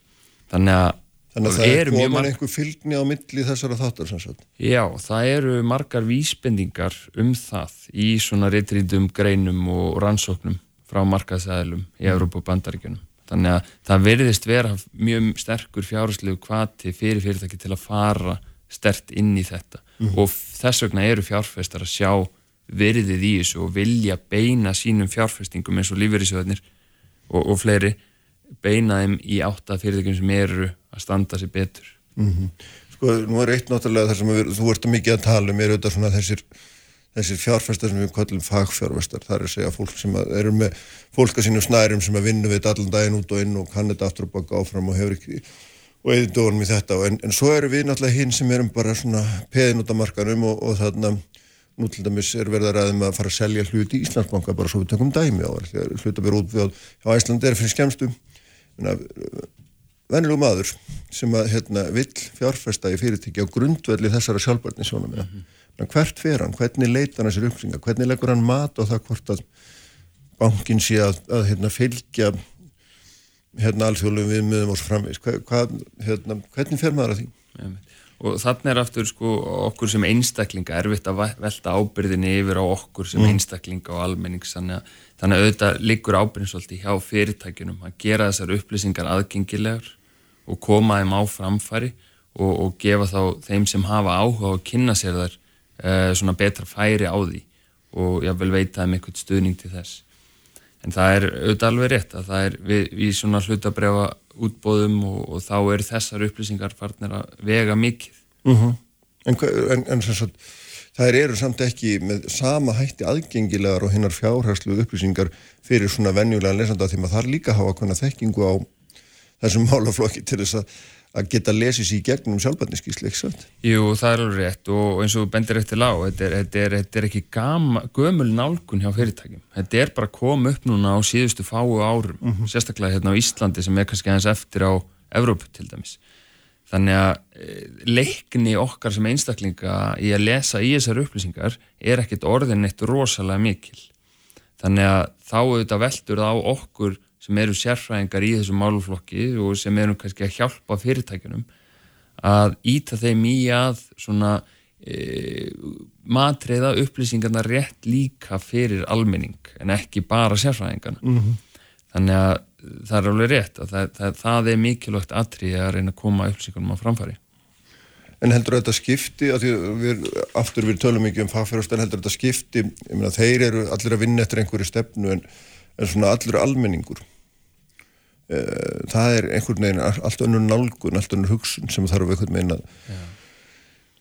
þannig að Þannig að það er komin marg- einhver fylgni á milli þessara þáttar sem sagt. Já, það eru margar vísbendingar um það í svona reytrýndum greinum og rannsóknum frá markaðsæðilum í Európa og Bandaríkjunum. Þannig að það verðist vera mjög sterkur fjárhúslegu kvati fyrir fyrirtæki til að fara stert inn í þetta og þess vegna eru fjárfestar að sjá verðið í þessu og vilja beina sínum fjárfestingum eins og lífeyrisöðnir og, og fleiri beina þeim í átta fyrirtækjum sem eru að standa sér betur. Sko, nú er eitt náttúrulega þar sem við, þú ert mikið að tala um er auðvitað svona þessir, þessir fjárfestar sem við kallum fagfjárfestar, það er að segja fólk sem að, eru með fólk að sínum snærum sem að vinna við þetta allan daginn út og inn og kann þetta aftur og baka áfram og hefur ekki og eða dónum í þetta. En, en svo eru við náttúrulega hinn sem erum bara svona peðin út af markanum og, og þarna nú til dæmis er verið að ræðum að fara að selja hluti í Íslandsbanka bara svo við tökum dæmi á vera út við á Íslandi er fyrir skemmstu venjulegu maður sem að hérna, vill fjárfesta í fyrirtæki á grundvelli þessara sjálfbarni sjónum mm -hmm. hvert fer hann, hvernig leita hann þessir upplýsingar, hvernig leggur hann mat á það hvort að bankin sé að, að hérna, fylgja hérna alþjóðlegum viðmiðum og svo hvað, hérna, hvernig fer maður að því? og þannig er aftur sko okkur sem einstaklinga erfitt að ve- velta ábyrðinni yfir á okkur sem Mm. einstaklinga og almennings þannig að, þannig að auðvitað liggur ábyrðin svolítið hjá fyrirtækjunum að gera þessar upplýsingar aðgengilegar og koma þeim á framfæri og, og gefa þá þeim sem hafa áhuga að kynna sér þar uh, svona betra færi á því og ég vil veita þeim einhvern stuðning til þess. En það er auðvitað alveg rétt að það er við, við svona hlutabrefa útbóðum og, og þá eru þessar upplýsingar farnir að vega mikið. Uh en, hva- en, en sem sagt það eru samt ekki með sama hætti aðgengilegar og hinnar fjárhærslu upplýsingar fyrir svona venjulega lesanda því maður þarf líka hafa konar þekkingu á þessum málaflokki til þess að, að geta lesið sér í gegnum sjálfbarniskísli, ekki sant? Jú, það er alveg rétt og eins og bendir eftir lág, þetta er, þetta er, þetta er ekki gama, gömul nálgun hjá fyrirtækjum. Þetta er bara kom upp núna á síðustu fáu árum, sérstaklega hérna á Íslandi sem er kannski aðeins eftir á Evrópu til dæmis. Þannig að eh, leikni okkar sem einstaklinga í að lesa í þessar upplýsingar er ekkit orðin eitt rosalega mikil. Þannig að þá auðvitað veldur það á okkur sem eru sérfræðingar í þessum máluflokki og sem eru kannski að hjálpa fyrirtækjunum að íta þeim í að svona e, matriða upplýsingarna rétt líka fyrir almenning en ekki bara sérfræðingarna. Mhm. Þannig að það er alveg rétt að það, það, það er mikilvægt atriði að reyna að koma upplýsingunum á framfæri. En heldur þetta skipti, að því við, aftur við tölum mikið um fagfjárhærslu, en heldur þetta skipti, ég meina þeir eru allir að vinna eftir einhverju stefnu en, en svona allir almenningur. Eh, Það er einhvern veginn allt önnur nálgun, allt önnur hugsun sem þarf einhvern veginn að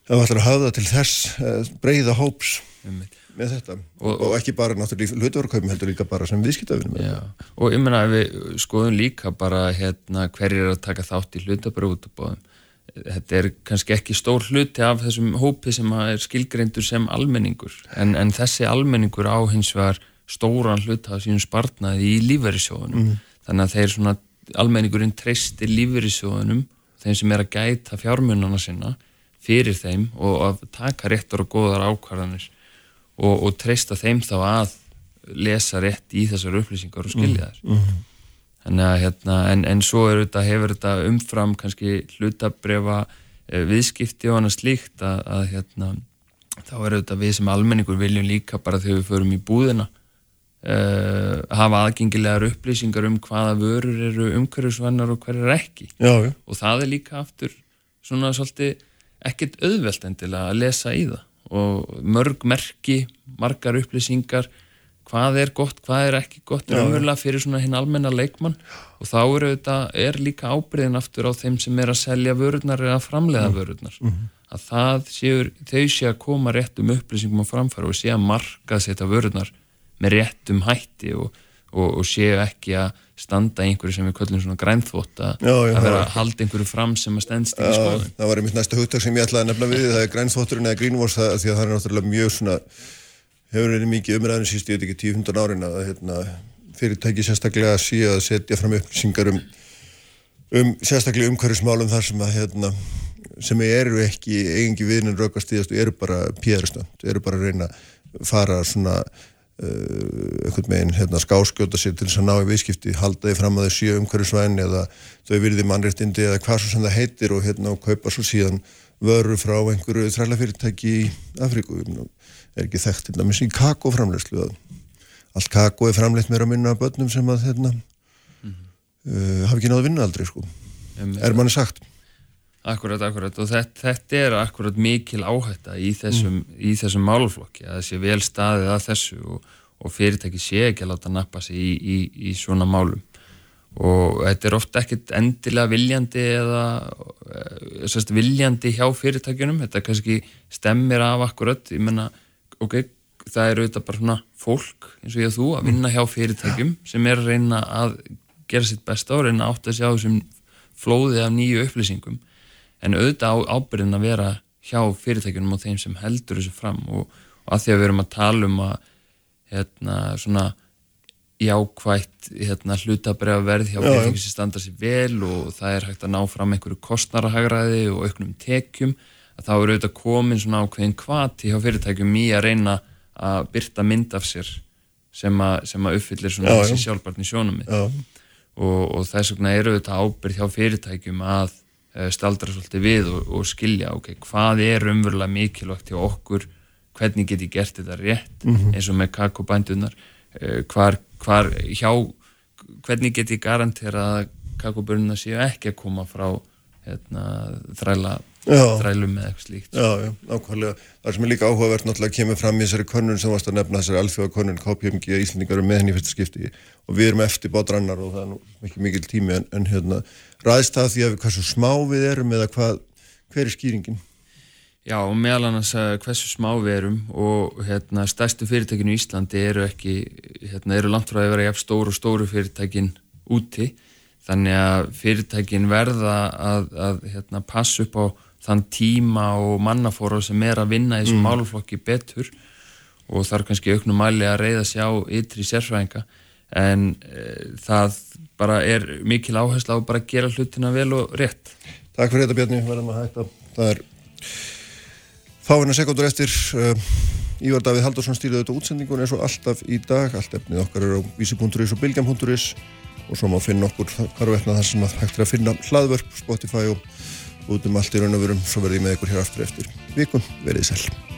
það ætlar að hafa til þess eh, breyða hóps með þetta. Og, og ekki bara náttúrulega í hlutverkaupum heldur líka bara sem viðskiptafinum. Og ég meina ef við skoðum líka bara hérna hverjir er að taka þátt í hlutabröðutabóðum þetta er kannski ekki stór hluti af þessum hópi sem að er skilgreindur sem almenningur. En, en þessi almenningur á hins vegar stóran hluta af sínum spartnaði í lífverðisjóðunum Mhm. þannig að þeir svona almenningurinn treystir lífverðisjóðunum þeim sem er að gæta fjármunana sinna fyrir þeim og að taka réttar og góðar ákvarðanir og, og treysta þeim þá að lesa rétt í þessar upplýsingar og skilja þær Mhm. Þannig að hérna, en, en svo þetta, hefur þetta umfram kannski hlutabrefa e, viðskipti og annað slíkt að, að hérna, þá er þetta við sem almenningur viljum líka bara þegar við förum í búðina e, hafa aðgengilegar upplýsingar um hvaða vörur eru umhverjusvennar og hver er ekki. Já, já. Og það er líka aftur svona svolítið ekkert auðvelt endilega að lesa í það og mörg merki, margar upplýsingar. Hvað er gott, hvað er ekki gott umverulega fyrir svona hinn almenna leikmann. Og þá eru þetta, er líka ábyrðin aftur á þeim sem er að selja vörurnar eða að framleiða vörurnar. Mhm. að það séur, þau sé að koma réttum upplýsingum á framfæri og sé að marka þetta vörurnar með réttum hætti og, og, og séu ekki að standa í einhverju sem við köllum svona grænþvótt að að vera að halda einhverju fram sem að stendst Já, skoðun. það var einmitt næsta hugtak sem ég ætlaði að nefna við það er grænþvotturinn eða greenwash það, því að það er náttúrulega mjög svona hefur verið mikið umræðin síst, ég veit ekki 10-15 árin að hérna, fyrirtæki sérstaklega sé að setja fram upplýsingar um, um sérstaklega umhverfismálum þar sem að hérna, sem eru ekki eigingi viðnin raukast í eru bara pjæðurstönd, eru bara að reyna að fara svona einhvern veginn hérna, skáskjóta sér til þess að ná í viðskipti, halda því fram að þau séu umhverjusvæn eða þau virði mannréttindi eða hvað svo sem það heitir og hérna og kaupa svo síðan vöru frá einhverju þrælafyrirtæki í Afríku. Er ekki þekkt til dæmis í kakoframlegslu að allt kakó er framleitt meira að minna af börnum sem að hérna mm -hmm. uh, hafi ekki náðu vinna aldrei sko er manni sagt Akkurat, akkurat. Og þetta, þetta er akkurat mikil áhætta í þessum, mm. í þessum málflokki að það sé vel staðið að þessu og, og fyrirtæki sé ekki að láta nappa sig í, í, í svona málum. Og þetta er ofta ekkit endilega viljandi eða eh, sérst, viljandi hjá fyrirtækjunum. Þetta kannski stemmir af akkurat ég menna, ok, það er auðvitað bara svona fólk eins og ég og þú að vinna hjá fyrirtækjum sem er að reyna að gera sitt besta og reyna átt að sjá þessum flóði af nýju upplýsingum en auðvitað á ábyrðin að vera hjá fyrirtækjunum og þeim sem heldur þessu fram og, og að því að við erum að tala um að hérna svona jákvægt hérna, hlutabræða verð hjá fyrirtækjum sem standa sér vel og það er hægt að ná fram einhverju kostnarahægraði og auknum tekjum að þá eru auðvitað komin svona ákveðin kvati hjá fyrirtækjum í að reyna að byrta mynd af sér sem að, sem að uppfyllir svona já, þessi sjálfbarni sjónum og, og þess vegna eru auðvitað ábyrð hjá fyrirtækjum að staldra svolítið við og, og skilja ok, hvað er umverulega mikilvægt hjá okkur, hvernig get ég gert þetta rétt? Mm -hmm. eins og með kakobændunar eh, hvar, hvar hjá hvernig get ég garantera að kakobörnuna séu ekki að koma frá hérna, þræla þrælum með eitthvað slíkt Já, já, nákvæmlega. Það sem er líka áhugavert náttúrulega kemur fram í þessari konun sem varst að nefna þessari alþjóða konun, KPMG að Íslandingar með henni fyrsta skipti og við erum eftir bátrannar og það er nú ekki mikil tími en, en hérna ræðist það því að við hversu smá við erum eða hvað, hver er skýringin? Já, meðal annars að hversu smá við erum og hérna, stærstu fyrirtækinu í Íslandi eru ekki, hérna, eru að vera jafn stóru og stóru fyrirtækin úti þannig að fyrirtækin verða að, að hérna, passa upp á þann tíma og mannafóra sem er að vinna í þessum mm. máluflokki betur og þarf kannski auknum mæli að reyða sér á ytri sérfræðinga en e, það bara er mikil áherslu á bara að gera hlutina vel og rétt. Takk fyrir þetta Bjarni, verðum að hætta. Það er fáina sekundur eftir uh, Ívar Davíð Haldursson stýrði þetta útsendingun eins og alltaf í dag. Allt efnið okkar er á vísi.is og bilgjam.is og svo má finna okkur hvar og efna þar sem að hægt er að finna hlaðvörp, Spotify og út um allt í raun og verum. Svo verði ég með ykkur hér aftur eftir vikun. Verðið sæl.